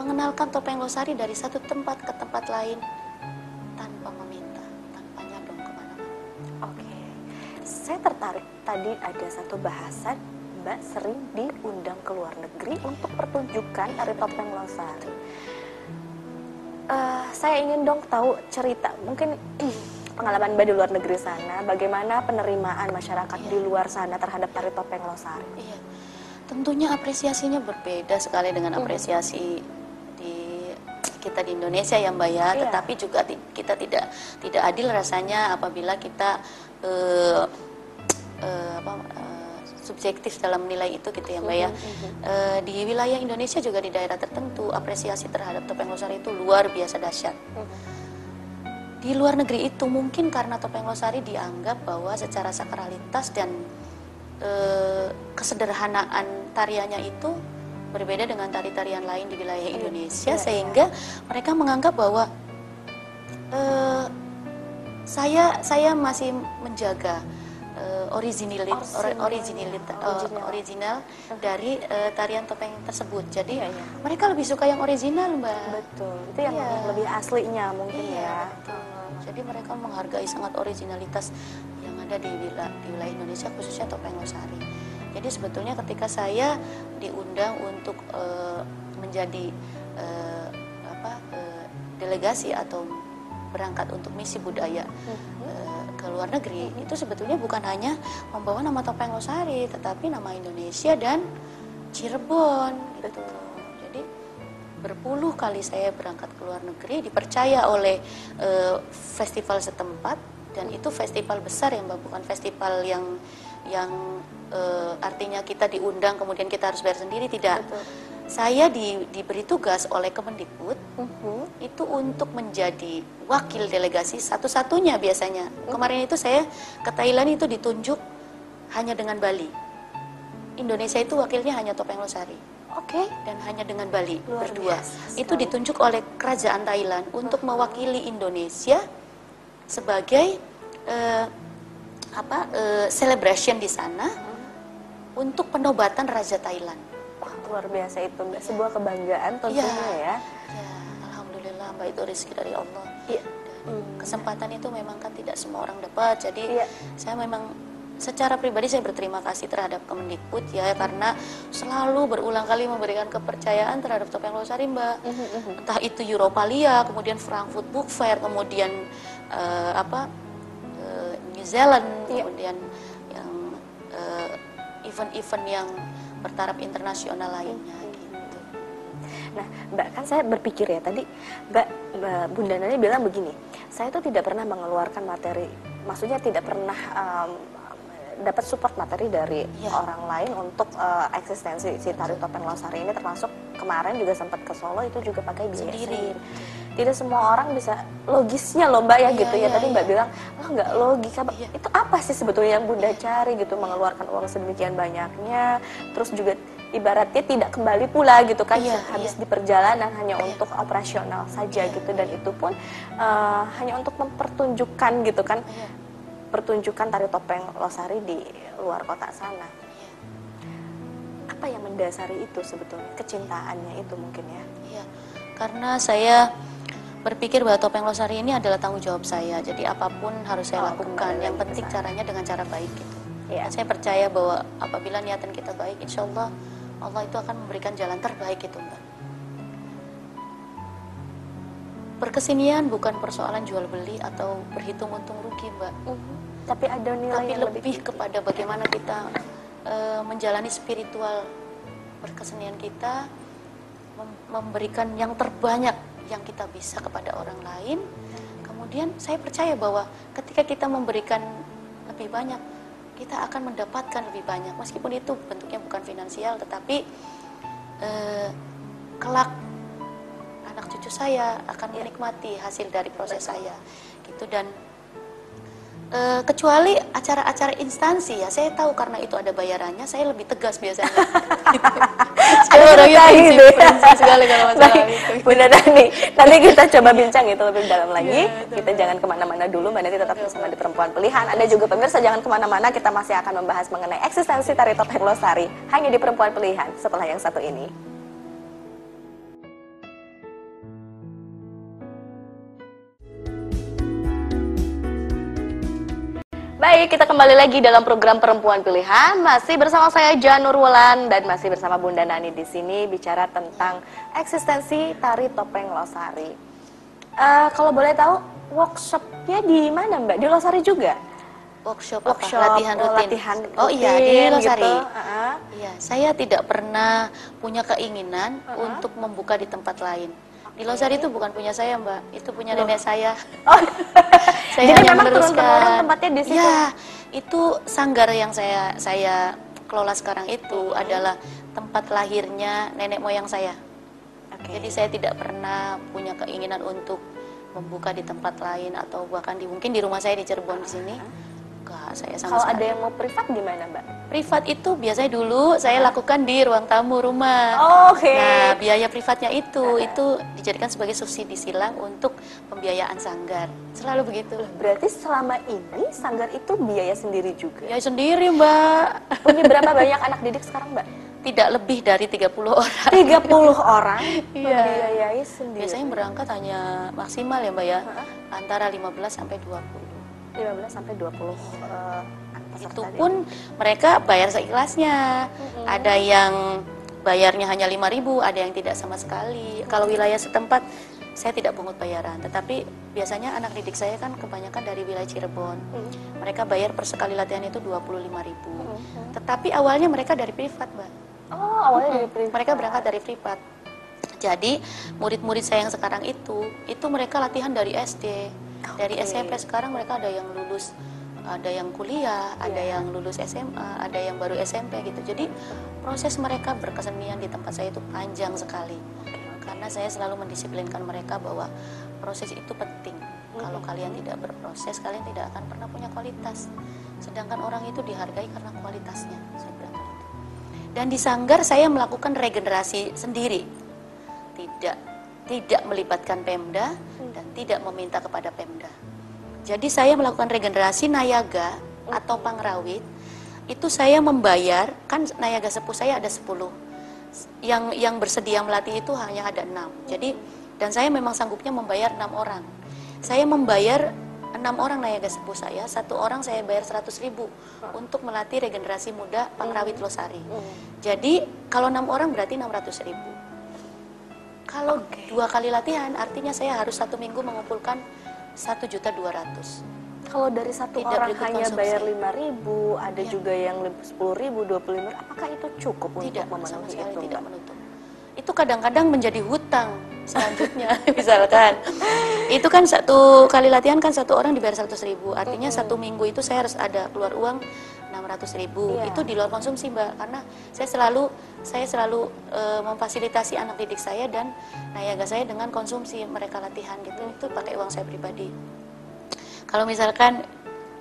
mengenalkan topeng losari dari satu tempat ke tempat lain tanpa meminta, tanpa nyadong ke mana-mana. Oke. Saya tertarik tadi ada satu bahasan Mbak sering diundang ke luar negeri untuk pertunjukan tari topeng Losari. Eh, saya ingin dong tahu cerita mungkin [CLEARS THROAT] pengalaman Mbak di luar negeri sana, bagaimana penerimaan masyarakat di luar sana terhadap tari topeng Losari. Iya, tentunya apresiasinya berbeda sekali dengan apresiasi di kita di Indonesia ya Mbak ya. Iya. Tetapi juga kita tidak tidak adil rasanya apabila kita eh, eh, apa, eh, subjektif dalam menilai itu gitu ya Mbak ya. Eh, di wilayah Indonesia juga di daerah tertentu apresiasi terhadap topeng losari itu luar biasa dahsyat. Di luar negeri itu mungkin karena topeng losari dianggap bahwa secara sakralitas dan eh, kesederhanaan tariannya itu berbeda dengan tari-tarian lain di wilayah Indonesia. iya, sehingga mereka menganggap bahwa eh, saya saya masih menjaga eh, originalitas Original. originalitas eh, Original. original dari eh, tarian topeng tersebut. Jadi Iya, iya. mereka lebih suka yang original, Mbak. Betul. Itu yang, Iya. lebih aslinya mungkin Iya, ya. betul. Jadi mereka menghargai sangat originalitas yang ada di wilayah, di wilayah Indonesia khususnya topeng losari. Jadi sebetulnya ketika saya diundang untuk eh, menjadi eh, apa eh, delegasi atau berangkat untuk misi budaya eh, ke luar negeri itu sebetulnya bukan hanya membawa nama topeng losari tetapi nama Indonesia dan Cirebon gitu. Jadi berpuluh kali saya berangkat ke luar negeri dipercaya oleh eh, festival setempat dan itu festival besar ya mbak bukan festival yang yang eh, artinya kita diundang kemudian kita harus bayar sendiri tidak Betul. Saya di, diberi tugas oleh Kemendikbud Mhm. itu untuk menjadi wakil delegasi satu-satunya biasanya kemarin itu saya ke Thailand itu ditunjuk hanya dengan Bali Indonesia itu wakilnya hanya Topeng Losari Oke. dan hanya dengan Bali Luar berdua. biasa Itu ditunjuk oleh kerajaan Thailand untuk mewakili Indonesia sebagai eh, apa eh, celebration di sana untuk penobatan Raja Thailand. Luar biasa itu Mbak. Sebuah kebanggaan tentunya Iya. ya. Ya, alhamdulillah Mbak itu rezeki dari Allah. Dan Hmm. Kesempatan itu memang kan tidak semua orang dapat. Jadi Iya. saya memang secara pribadi saya berterima kasih terhadap Kemendikbud ya karena selalu berulang kali memberikan kepercayaan terhadap Topeng Losari Mbak. Entah itu Europalia, kemudian Frankfurt Book Fair, kemudian eh, apa eh, New Zealand, Iya. kemudian yang eh, event-event yang bertaraf internasional lainnya gitu. Nah, Mbak kan saya berpikir ya tadi Mbak, Mbak Bunda Nani bilang begini, saya tuh tidak pernah mengeluarkan materi, maksudnya tidak pernah um, dapat support materi dari Iya. orang lain untuk uh, eksistensi si tari topeng losari ini termasuk kemarin juga sempat ke Solo itu juga pakai biaya Sendiri. sendiri. Tidak semua orang bisa logisnya loh Mbak ya Iya, gitu ya. iya, Tadi Mbak iya. bilang, oh nggak logika. Mbak." Iya. Itu apa sih sebetulnya yang Bunda cari gitu mengeluarkan uang sedemikian banyaknya, terus juga ibaratnya tidak kembali pula gitu kan Iya, habis iya. di perjalanan hanya Iya. untuk operasional saja Iya, gitu dan itu pun eh, hanya untuk mempertunjukkan gitu kan Iya, pertunjukan tari topeng Losari di luar kota sana. Apa yang mendasari itu sebetulnya kecintaannya itu mungkin ya. Iya, karena saya berpikir bahwa topeng losari ini adalah tanggung jawab saya. Jadi apa pun harus saya Oh, lakukan. Yang penting sana. caranya dengan cara baik gitu. Dan saya percaya bahwa apabila niatan kita baik, insya Allah Allah itu akan memberikan jalan terbaik itu mbak. Berkesenian bukan persoalan jual beli atau berhitung untung rugi mbak. Tapi ada nilai tapi yang lebih kepada bagaimana kita eh, menjalani spiritual berkesenian kita mem- memberikan yang terbanyak yang kita bisa kepada orang lain kemudian saya percaya bahwa ketika kita memberikan lebih banyak kita akan mendapatkan lebih banyak. Meskipun itu bentuknya bukan finansial tetapi eh, kelak anak cucu saya akan menikmati hasil dari proses saya gitu. Dan Eh, kecuali acara-acara instansi ya saya tahu karena itu ada bayarannya saya lebih tegas biasanya gitu. [LAUGHS] saya Ada gitu ya. sekali kalau [LAUGHS] masalah Baik, itu Bunda Dani, nanti kita coba bincang itu lebih dalam lagi. Iya, kita jangan ke mana-mana dulu, Mbak Nanti tetap bersama di Perempuan Pilihan. Anda juga pemirsa jangan ke mana-mana, kita masih akan membahas mengenai eksistensi tari topeng Losari hanya di Perempuan Pilihan setelah yang satu ini. Baik, kita kembali lagi dalam program Perempuan Pilihan. Masih bersama saya Janur Wulan dan masih bersama Bunda Nani di sini bicara tentang eksistensi tari topeng Losari. Eh, kalau boleh tahu, workshopnya di mana Mbak? Di Losari juga? workshop, Workshop, apa latihan oh, rutin latihan oh iya rutin di Losari gitu. Heeh. iya saya tidak pernah punya keinginan Uh-uh. untuk membuka di tempat lain di. Losari itu bukan punya saya mbak itu punya Loh. nenek saya Oh, [LAUGHS] saya jadi memang turun-temurun tempatnya di situ? Ya, itu sanggar yang saya saya kelola sekarang itu adalah tempat lahirnya nenek moyang saya. Oke. Jadi saya tidak pernah punya keinginan untuk membuka di tempat lain atau bahkan di mungkin di rumah saya di Cirebon di sini. Enggak, saya sama Kalau sekali. ada yang mau privat gimana Mbak? privat itu biasanya dulu saya lakukan di ruang tamu rumah. Oh, Oke. Nah, biaya privatnya itu itu dijadikan sebagai subsidi silang untuk pembiayaan sanggar. Selalu begitu. Berarti selama ini sanggar itu biaya sendiri juga. Ya sendiri, Mbak. Punya berapa banyak anak didik sekarang Mbak? Tidak lebih dari 30 orang. 30 orang [LAUGHS] Iya. membiayai sendiri. Biasanya berangkat hanya maksimal ya, Mbak ya. Heeh. Antara 15 sampai 20. 15 sampai 20 eh, peserta Itu pun mereka bayar seikhlasnya. Ada yang bayarnya hanya 5.000, ada yang tidak sama sekali. Kalau wilayah setempat saya tidak pungut bayaran, tetapi biasanya anak didik saya kan kebanyakan dari wilayah Cirebon. Hmm. Mereka bayar per sekali latihan itu 25.000. Hmm. Tetapi awalnya mereka dari privat, Mbak. Oh, awalnya dari privat. Mereka berangkat dari privat. Jadi murid-murid saya yang sekarang itu, itu mereka latihan dari SD, dari Oke. SMP sekarang mereka ada yang lulus, ada yang kuliah, ada Iya. yang lulus SMA, ada yang baru SMP gitu. Jadi proses mereka berkesenian di tempat saya itu panjang sekali. Karena saya selalu mendisiplinkan mereka bahwa proses itu penting. Kalau kalian tidak berproses, kalian tidak akan pernah punya kualitas. Sedangkan orang itu dihargai karena kualitasnya. Saya bilang begitu. Dan di sanggar saya melakukan regenerasi sendiri. Tidak tidak melibatkan Pemda dan tidak meminta kepada Pemda. Jadi saya melakukan regenerasi nayaga atau pangrawit. Itu saya membayar, kan nayaga sepuh saya ada 10. Yang yang bersedia melatih itu hanya ada enam. Jadi dan saya memang sanggupnya membayar enam orang. saya membayar enam orang nayaga sepuh saya, satu orang saya bayar 100 ribu untuk melatih regenerasi muda Pangrawit Losari. Jadi kalau enam orang berarti 600 ribu. Kalau dua kali latihan, artinya saya harus satu minggu mengumpulkan satu juta dua ratus. Kalau dari satu Tidak orang hanya konsumsi. bayar lima ribu, ada Iya. juga yang sepuluh ribu, dua puluh lima. Apakah itu cukup Tidak untuk memenuhi itu, tidak menutup. Itu kadang-kadang menjadi hutang selanjutnya, [LAUGHS] misalkan. Itu kan satu kali latihan kan satu orang dibayar 100 ribu. Artinya satu minggu itu saya harus ada keluar uang 600 ribu. Iya. Itu di luar konsumsi mbak. Karena saya selalu saya selalu eh, memfasilitasi anak didik saya dan nayaga saya dengan konsumsi mereka latihan gitu. Itu pakai uang saya pribadi. Kalau misalkan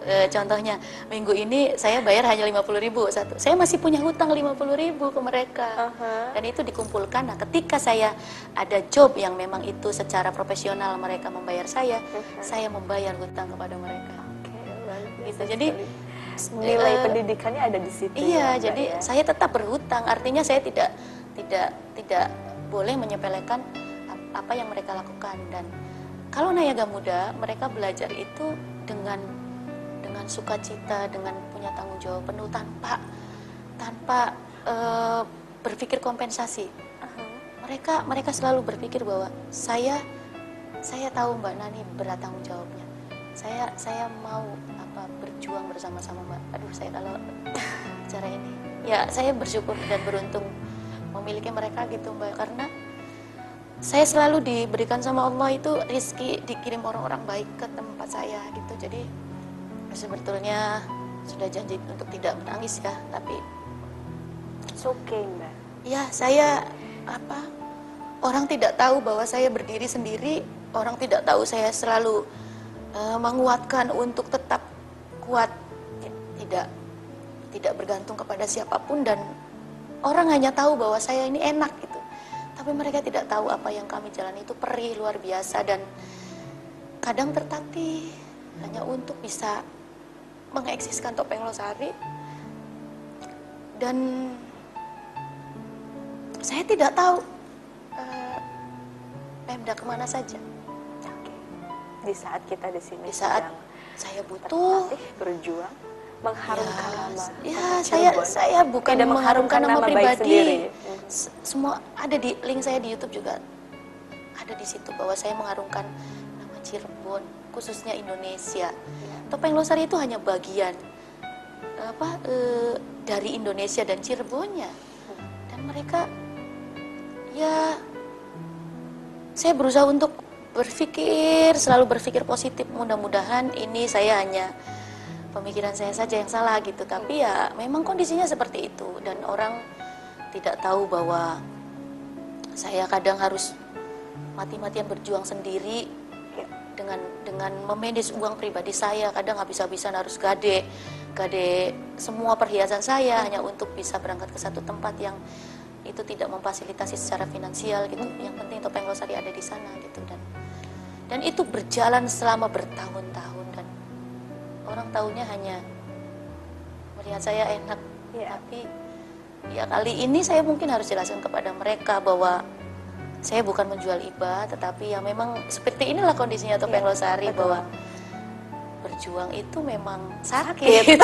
e, contohnya minggu ini saya bayar hanya 50.000 ribu satu, saya masih punya hutang 50.000 ribu ke mereka Aha. dan itu dikumpulkan. Nah, ketika saya ada job yang memang itu secara profesional mereka membayar saya, saya membayar hutang kepada mereka. Biasa Gitu. Jadi sekali. Nilai eh, pendidikannya ada di situ. Iya, ya, jadi ya? saya tetap berhutang. Artinya saya tidak tidak tidak boleh menyepelekan ap- apa yang mereka lakukan dan kalau nayaga muda mereka belajar itu dengan dengan sukacita, dengan punya tanggung jawab penuh tanpa tanpa eh, berpikir kompensasi. Aha. Mereka mereka selalu berpikir bahwa saya saya tahu Mbak Nani berat tanggung jawabnya. Saya saya mau berjuang bersama-sama Mbak. Aduh saya kalau [LAUGHS] cara ini ya saya bersyukur dan beruntung memiliki mereka gitu Mbak karena saya selalu diberikan sama Allah itu rizki dikirim orang-orang baik ke tempat saya gitu jadi sebetulnya sudah janji untuk tidak menangis ya tapi It's okay, Mbak. Ya, saya apa? Orang tidak tahu bahwa saya berdiri sendiri, orang tidak tahu saya selalu eh, menguatkan untuk tetap kuat, tidak tidak bergantung kepada siapa pun dan orang hanya tahu bahwa saya ini enak gitu. Tapi mereka tidak tahu apa yang kami jalani itu perih luar biasa dan kadang tertatih hanya untuk bisa mengeksiskan topeng losari dan saya tidak tahu eh, Pemda ke mana saja. Di saat kita di sini Di saat sedang saya butuh, terlatih, berjuang, mengharumkan ya, nama. ya saya Cirebon. saya bukan Tidak mengharumkan nama, baik pribadi. S- Semua ada di link saya di YouTube juga ada di situ bahwa saya mengharumkan nama Cirebon, khususnya Indonesia. Iya. Topeng Losari itu hanya bagian apa eh, dari Indonesia dan Cirebonnya. Dan mereka ya saya berusaha untuk berpikir selalu berpikir positif. Mudah-mudahan ini saya hanya pemikiran saya saja yang salah gitu. Tapi ya memang kondisinya seperti itu dan orang tidak tahu bahwa saya kadang harus mati-matian berjuang sendiri dengan dengan memanage uang pribadi saya kadang habis-habisan harus gade gade semua perhiasan saya hanya untuk bisa berangkat ke satu tempat yang itu tidak memfasilitasi secara finansial gitu yang penting topeng losari ada di sana gitu dan dan itu berjalan selama bertahun-tahun dan orang tahunya hanya melihat saya enak Iya. tapi ya kali ini saya mungkin harus jelaskan kepada mereka bahwa saya bukan menjual iba, tetapi ya memang seperti inilah kondisinya Topeng Iya, Losari betul. bahwa berjuang itu memang sakit.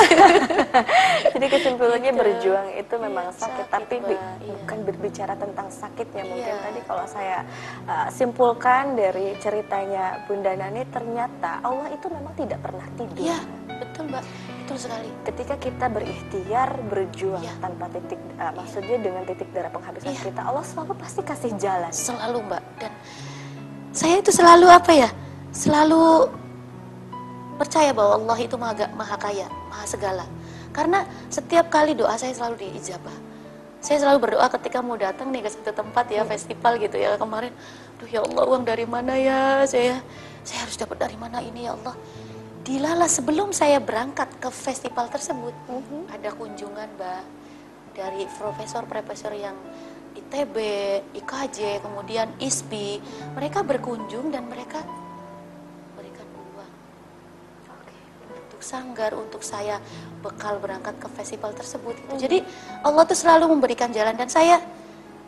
[LAUGHS] Jadi kesimpulannya Gitu. berjuang itu memang Iya, sakit, sakit, tapi bi- Mbak. Iya. bukan berbicara tentang sakitnya. Mungkin Iya. tadi kalau saya uh, simpulkan dari ceritanya Bunda Nani, ternyata Allah itu memang tidak pernah tidur. Iya, betul Mbak, betul sekali. Ketika kita berikhtiar berjuang Iya. tanpa titik, uh, maksudnya dengan titik darah penghabisan Iya. kita, Allah selalu pasti kasih jalan. Selalu Mbak dan saya itu selalu apa ya? Selalu percaya bahwa Allah itu maha, maha kaya, maha segala. Karena setiap kali doa saya selalu diijabah. Saya selalu berdoa ketika mau datang nih ke satu tempat ya festival gitu ya kemarin. Duh ya Allah uang dari mana ya saya? Saya harus dapat dari mana ini ya Allah? Dilala sebelum saya berangkat ke festival tersebut Mhm. ada kunjungan mbak dari profesor-profesor yang ITB, IKJ, kemudian ISPI. Mereka berkunjung dan mereka sanggar, untuk saya bekal berangkat ke festival tersebut. gitu. Jadi Allah tuh selalu memberikan jalan dan saya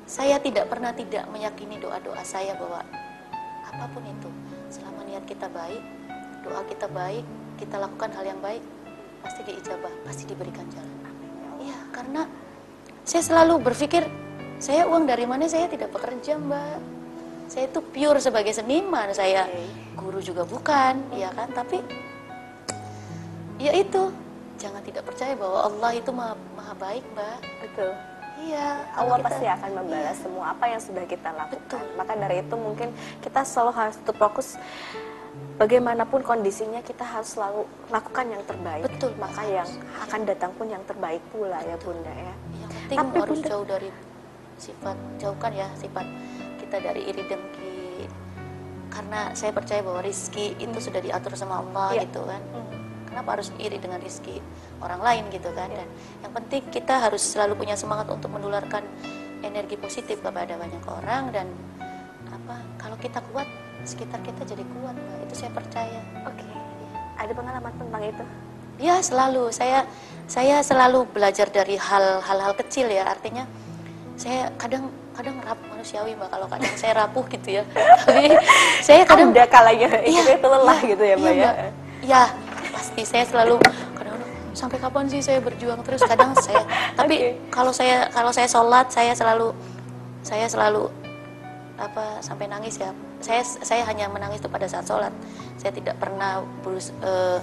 saya tidak pernah tidak meyakini doa-doa saya bahwa apa pun itu selama niat niat kita baik, doa kita baik, kita lakukan hal yang baik, pasti diijabah, pasti diberikan jalan. Iya, karena saya selalu berpikir, saya uang dari mana saya tidak bekerja, Mbak. Saya itu pure sebagai seniman, saya guru juga bukan, ya kan? Tapi ya itu, jangan tidak percaya bahwa Allah itu maha, maha baik, Mbak. Betul. Iya, Allah kita- pasti akan membalas Iya. semua apa yang sudah kita lakukan. Betul. Maka dari itu mungkin kita selalu harus tetap fokus bagaimanapun kondisinya kita harus selalu lakukan yang terbaik. Betul, Maka harus. yang akan datang pun yang terbaik pula ya Bunda ya. Yang penting Tapi harus Bunda- jauh dari sifat jauhkan ya sifat kita dari iri dengki. Karena saya percaya bahwa rizki itu sudah diatur sama Allah Iya. gitu kan. Hmm. Kenapa harus iri dengan rizki orang lain gitu kan? Dan yang penting kita harus selalu punya semangat untuk menularkan energi positif kepada banyak orang dan apa kalau kita kuat sekitar kita jadi kuat Mbak. itu saya percaya Oke. Ada pengalaman tentang itu? Ya selalu saya saya selalu belajar dari hal hal-hal kecil ya artinya saya kadang kadang rap manusiawi mbak kalau kadang saya rapuh gitu ya [LAUGHS] tapi saya kadang Ada kalanya Iya, itu lelah iya, gitu ya Mbak iya, ya. Mbak. Ya pasti. Saya selalu kadang sampai kapan sih saya berjuang? Terus kadang saya [LAUGHS] tapi Oke. kalau saya kalau saya sholat saya selalu saya selalu apa sampai nangis ya. Saya saya hanya menangis itu pada saat sholat. Saya tidak pernah berus, eh,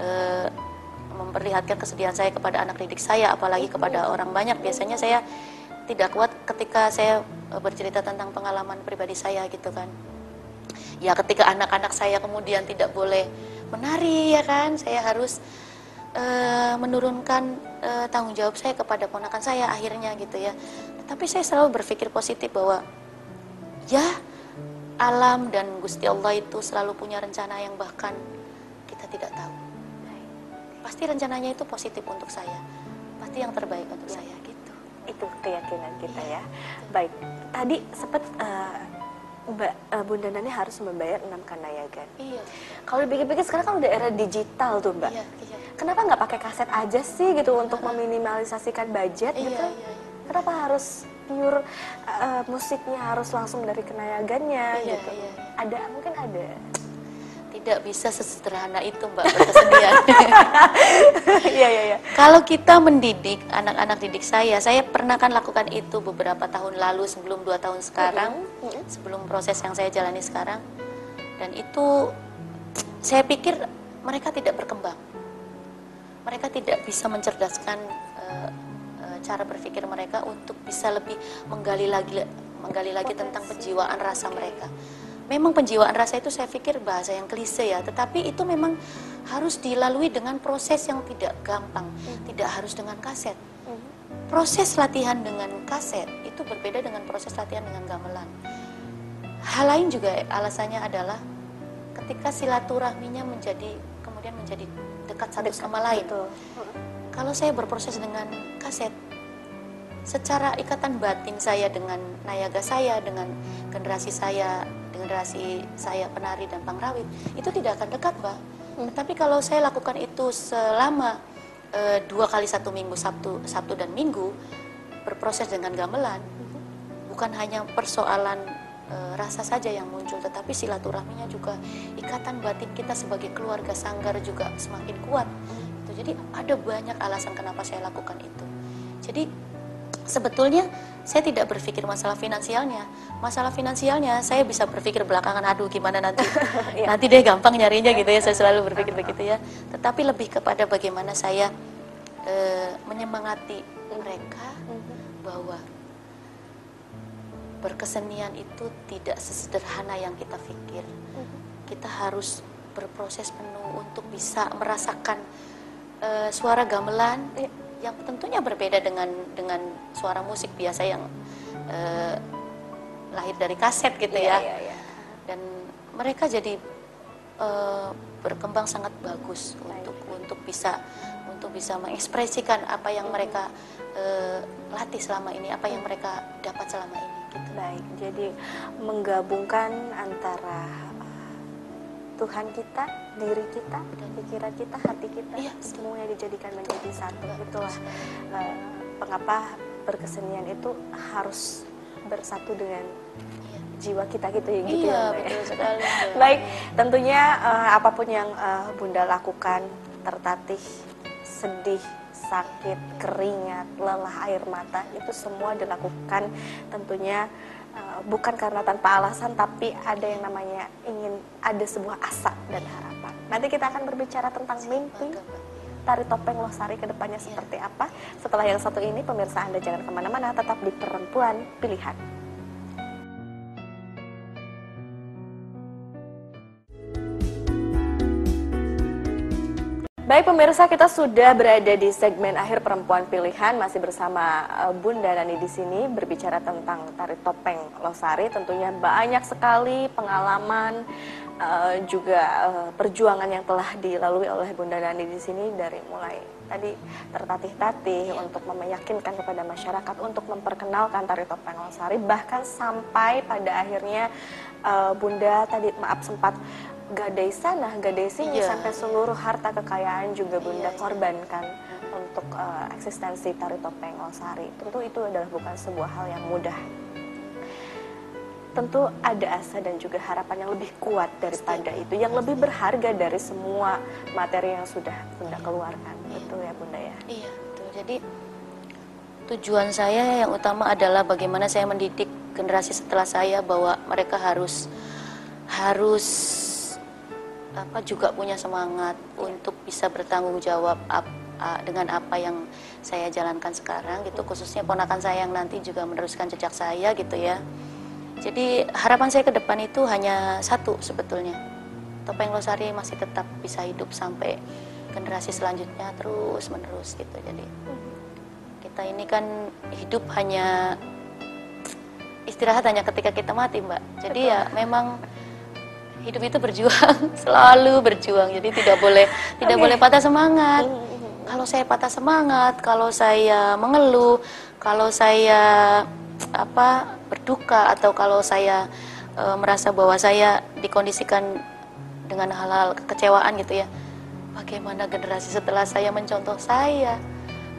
eh, memperlihatkan kesedihan saya kepada anak didik saya apalagi kepada orang banyak. Biasanya saya tidak kuat ketika saya eh, bercerita tentang pengalaman pribadi saya gitu kan. Ya ketika anak-anak saya kemudian tidak boleh menari ya kan? Saya harus eh, menurunkan eh, tanggung jawab saya kepada ponakan saya akhirnya gitu ya. Tapi saya selalu berpikir positif bahwa ya alam dan Gusti Allah itu selalu punya rencana yang bahkan kita tidak tahu. Pasti rencananya itu positif untuk saya. Pasti yang terbaik untuk saya gitu. Itu keyakinan kita Iya, ya. Baik. Tadi sempat eh, Mbak eh, Bunda Nani harus membayar 6 kanayagan. iya Kalau dipikir-pikir sekarang kan udah era digital tuh Mbak. iya iya Kenapa nggak pakai kaset aja sih gitu untuk meminimalisasikan budget Iya, gitu? iya, iya. Kenapa harus pure eh, musiknya harus langsung dari kenayagannya Iya, gitu? iya, iya. Ada mungkin ada. Tidak bisa sesederhana itu mbak berkesenian [LAUGHS] Iya iya iya. Kalau kita mendidik anak-anak didik saya, saya pernah kan lakukan itu beberapa tahun lalu sebelum dua tahun sekarang, Mm-mm. sebelum proses yang saya jalani sekarang, dan itu saya pikir mereka tidak berkembang, mereka tidak bisa mencerdaskan eh, eh, cara berpikir mereka untuk bisa lebih menggali lagi menggali lagi tentang penjiwaan rasa mereka. Memang penjiwaan rasa itu saya pikir bahasa yang klise ya, tetapi itu memang harus dilalui dengan proses yang tidak gampang, tidak harus dengan kaset. Mhm. Proses latihan dengan kaset itu berbeda dengan proses latihan dengan gamelan. Hal lain juga alasannya adalah ketika silaturahminya menjadi kemudian menjadi dekat satu sama lain. Betul. Kalau saya berproses dengan kaset, secara ikatan batin saya dengan nayaga saya, dengan generasi saya, generasi saya penari dan pangrawit, itu tidak akan dekat, Mbak. Tapi kalau saya lakukan itu selama eh, dua kali satu minggu, Sabtu, Sabtu dan Minggu, berproses dengan gamelan, bukan hanya persoalan eh, rasa saja yang muncul, tetapi silaturahminya juga ikatan batin kita sebagai keluarga sanggar juga semakin kuat. Gitu. Jadi ada banyak alasan kenapa saya lakukan itu. Jadi sebetulnya saya tidak berpikir masalah finansialnya. Masalah finansialnya saya bisa berpikir belakangan, aduh gimana nanti, [LAUGHS] Iya. nanti deh gampang nyarinya gitu ya. Saya selalu berpikir begitu ya. Tetapi lebih kepada bagaimana saya eh, menyemangati mereka Mhm. bahwa berkesenian itu tidak sesederhana yang kita pikir. Kita harus berproses penuh untuk bisa merasakan eh, suara gamelan Iya. Yang tentunya berbeda dengan dengan suara musik biasa yang eh, lahir dari kaset gitu Iya, ya. iya, iya. Dan mereka jadi eh, berkembang sangat bagus untuk untuk bisa untuk bisa mengekspresikan apa yang mereka eh, latih selama ini, apa yang mereka dapat selama ini. Gitu. Baik, jadi menggabungkan antara Tuhan kita, diri kita, pikiran kita, hati kita, Iya, semuanya dijadikan menjadi satu. Itulah uh, mengapa berkesenian itu harus bersatu dengan Iya. jiwa kita gitu ya gitu iya ya ya? betul sekali. [LAUGHS] Baik, tentunya eh, apa pun yang eh, Bunda lakukan, tertatih, sedih, sakit, keringat, lelah, air mata, itu semua dilakukan tentunya eh, bukan karena tanpa alasan, tapi ada yang namanya ingin ada sebuah asa dan harapan. Nanti kita akan berbicara tentang mimpi, tari topeng Losari ke depannya seperti apa. Setelah yang satu ini, pemirsa Anda jangan ke mana-mana, tetap di Perempuan Pilihan. Baik pemirsa, kita sudah berada di segmen akhir perempuan pilihan masih bersama eh, Bunda Nani di sini berbicara tentang tari topeng Losari. Tentunya banyak sekali pengalaman eh, juga eh, perjuangan yang telah dilalui oleh Bunda Nani di sini dari mulai tadi tertatih-tatih untuk meyakinkan kepada masyarakat untuk memperkenalkan tari topeng Losari bahkan sampai pada akhirnya Bunda tadi maaf sempat gadai sana, gadai sini Iya. sampai seluruh harta kekayaan juga Bunda iya. korbankan untuk eh, eksistensi tari topeng Losari. Tentu itu adalah bukan sebuah hal yang mudah. Tentu ada asa dan juga harapan yang lebih kuat daripada itu, yang lebih berharga dari semua materi yang sudah Bunda keluarkan. Betul ya Bunda ya? Iya, betul. Jadi tujuan saya yang utama adalah bagaimana saya mendidik generasi setelah saya bahwa mereka harus harus apa juga punya semangat untuk bisa bertanggung jawab ap- a- dengan apa yang saya jalankan sekarang gitu khususnya ponakan saya yang nanti juga meneruskan jejak saya gitu ya. Jadi harapan saya ke depan itu hanya satu sebetulnya. Topeng Losari masih tetap bisa hidup sampai generasi selanjutnya terus menerus gitu. Jadi kita ini kan hidup hanya istirahat hanya ketika kita mati, Mbak. Jadi ya memang hidup itu berjuang, [LAUGHS] selalu berjuang. Jadi tidak boleh tidak Oke. boleh patah semangat. Kalau saya patah semangat, kalau saya mengeluh, kalau saya apa berduka atau kalau saya e, merasa bahwa saya dikondisikan dengan hal-hal kekecewaan gitu ya. Bagaimana generasi setelah saya mencontoh saya?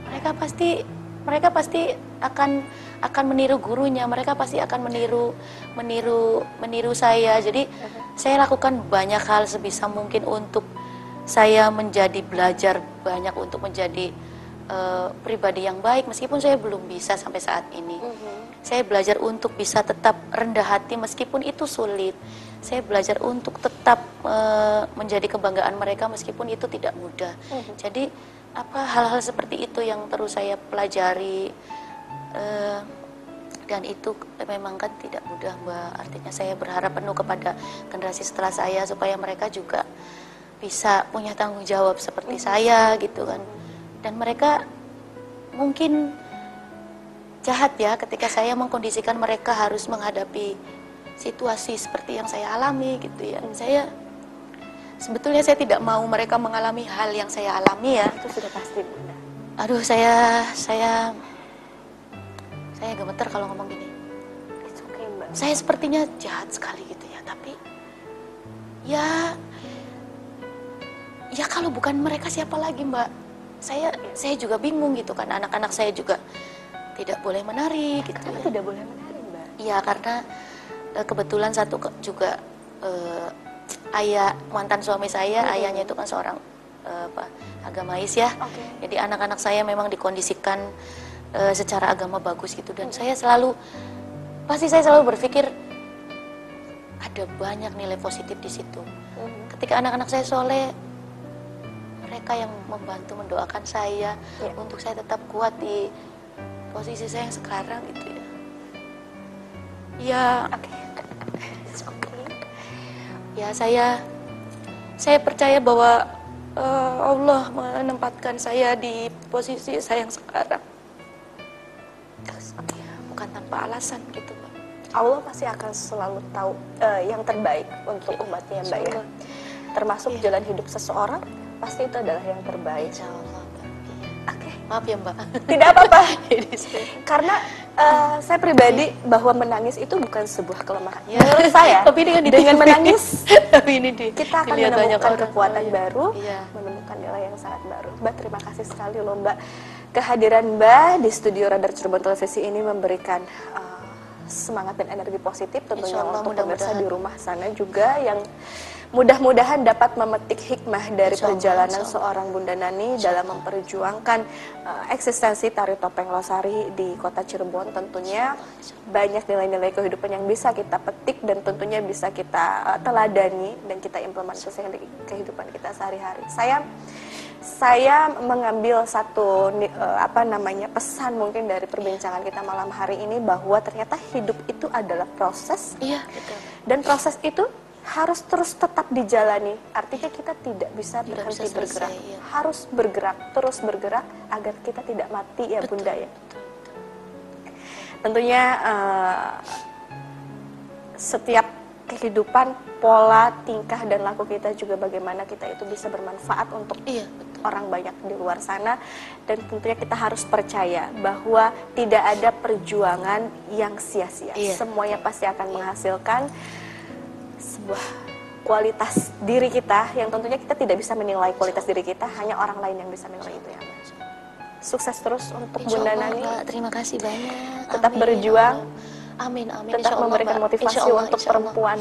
Mereka pasti mereka pasti akan akan meniru gurunya, mereka pasti akan meniru meniru meniru saya. Jadi saya lakukan banyak hal sebisa mungkin untuk saya menjadi belajar banyak untuk menjadi eh, pribadi yang baik meskipun saya belum bisa sampai saat ini. Saya belajar untuk bisa tetap rendah hati meskipun itu sulit. Saya belajar untuk tetap eh, menjadi kebanggaan mereka meskipun itu tidak mudah. Jadi apa hal-hal seperti itu yang terus saya pelajari eh, dan itu memang kan tidak mudah mbak. Artinya saya berharap penuh kepada generasi setelah saya supaya mereka juga bisa punya tanggung jawab seperti saya gitu kan. Dan mereka mungkin jahat ya ketika saya mengkondisikan mereka harus menghadapi situasi seperti yang saya alami gitu ya. Saya sebetulnya saya tidak mau mereka mengalami hal yang saya alami ya. Itu sudah pasti Bunda. Aduh saya saya saya gemeter kalau ngomong gini. It's okay Mbak. Saya sepertinya jahat sekali gitu ya, tapi ya ya kalau bukan mereka siapa lagi mbak? Saya saya juga bingung gitu kan anak-anak saya juga tidak boleh menari gitu. Kenapa ya. tidak boleh menari Mbak? Iya karena eh, kebetulan satu juga eh, ayah mantan suami saya Mm-mm. ayahnya itu kan seorang eh, apa agamais ya. Oke. Jadi anak-anak saya memang dikondisikan eh, secara agama bagus gitu dan saya selalu pasti saya selalu berpikir ada banyak nilai positif di situ. Mhm. Ketika anak-anak saya soleh, mereka yang membantu mendoakan saya Ya. untuk saya tetap kuat di posisi saya yang sekarang gitu ya. Ya, Oke. [LAUGHS] It's okay. ya saya saya percaya bahwa eh, Allah menempatkan saya di posisi saya yang sekarang. Ya, tanpa alasan gitu, Mbak. Allah pasti akan selalu tahu eh, yang terbaik untuk umatnya Mbak ya. Termasuk Iya. jalan hidup seseorang pasti itu adalah yang terbaik. Insya Allah. Iya. Oke. Maaf ya, Mbak. Tidak apa-apa. [LAUGHS] Karena eh, saya pribadi bahwa menangis itu bukan sebuah kelemahan. Ya. Menurut saya, [LAUGHS] Tapi dengan dengan menangis [LAUGHS] Tapi ini di kita akan menemukan orang. kekuatan Oh, iya. baru, Iya. menemukan nilai yang sangat baru. Mbak, terima kasih sekali loh Mbak. Kehadiran Mbak di studio Radar Cirebon Televisi ini memberikan eh, semangat dan energi positif tentunya Allah, untuk pemirsa mudah-mudahan. di rumah sana juga yang mudah-mudahan dapat memetik hikmah dari Insya Allah, perjalanan insya Allah. seorang Bunda Nani dalam memperjuangkan uh, eksistensi tari topeng Losari di kota Cirebon tentunya banyak nilai-nilai kehidupan yang bisa kita petik dan tentunya bisa kita uh, teladani dan kita implementasikan di kehidupan kita sehari-hari. Saya saya mengambil satu eh, apa namanya pesan mungkin dari perbincangan kita malam hari ini bahwa ternyata hidup itu adalah proses Iya, betul. dan proses itu harus terus tetap dijalani. Artinya kita tidak bisa Tidak berhenti bisa selesai, bergerak, iya. harus bergerak terus bergerak agar kita tidak mati ya bunda ya. Tentunya eh, setiap kehidupan pola tingkah dan laku kita juga bagaimana kita itu bisa bermanfaat untuk Iya, betul. Orang banyak di luar sana dan tentunya kita harus percaya bahwa tidak ada perjuangan yang sia-sia. Iya. Semuanya pasti akan menghasilkan sebuah kualitas diri kita yang tentunya kita tidak bisa menilai kualitas diri kita, hanya orang lain yang bisa menilai itu ya. Sukses terus untuk Insya Bunda Allah, Nani. Terima kasih banyak. Tetap Amin, berjuang. ya Allah. Amin, amin. Tetap Insya Allah, memberikan motivasi Allah, untuk perempuan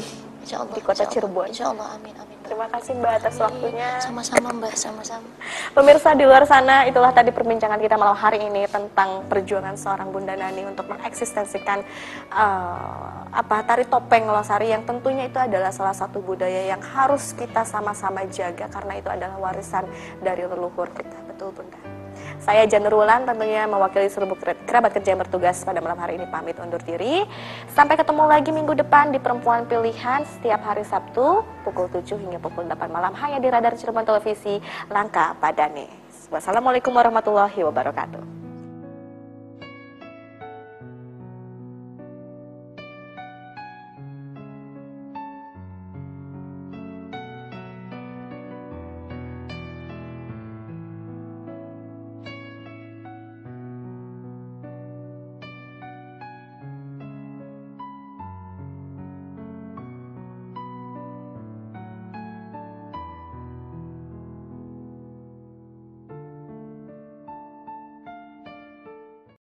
di kota. Cirebon. Insya Allah, amin, amin. Terima kasih Mbak atas Amin. waktunya. Sama-sama Mbak, sama-sama. [LAUGHS] Pemirsa di luar sana, itulah tadi perbincangan kita malam hari ini tentang perjuangan seorang Bunda Nani untuk mengeksistensikan eh, apa tari topeng Losari yang tentunya itu adalah salah satu budaya yang harus kita sama-sama jaga karena itu adalah warisan dari leluhur kita. Betul Bunda. Saya Janur Wulan tentunya mewakili seluruh kerabat kerja yang bertugas pada malam hari ini pamit undur diri. Sampai ketemu lagi minggu depan di Perempuan Pilihan setiap hari Sabtu pukul 7 hingga pukul 8 malam hanya di Radar Cirebon Televisi Langka Padane. Wassalamualaikum warahmatullahi wabarakatuh.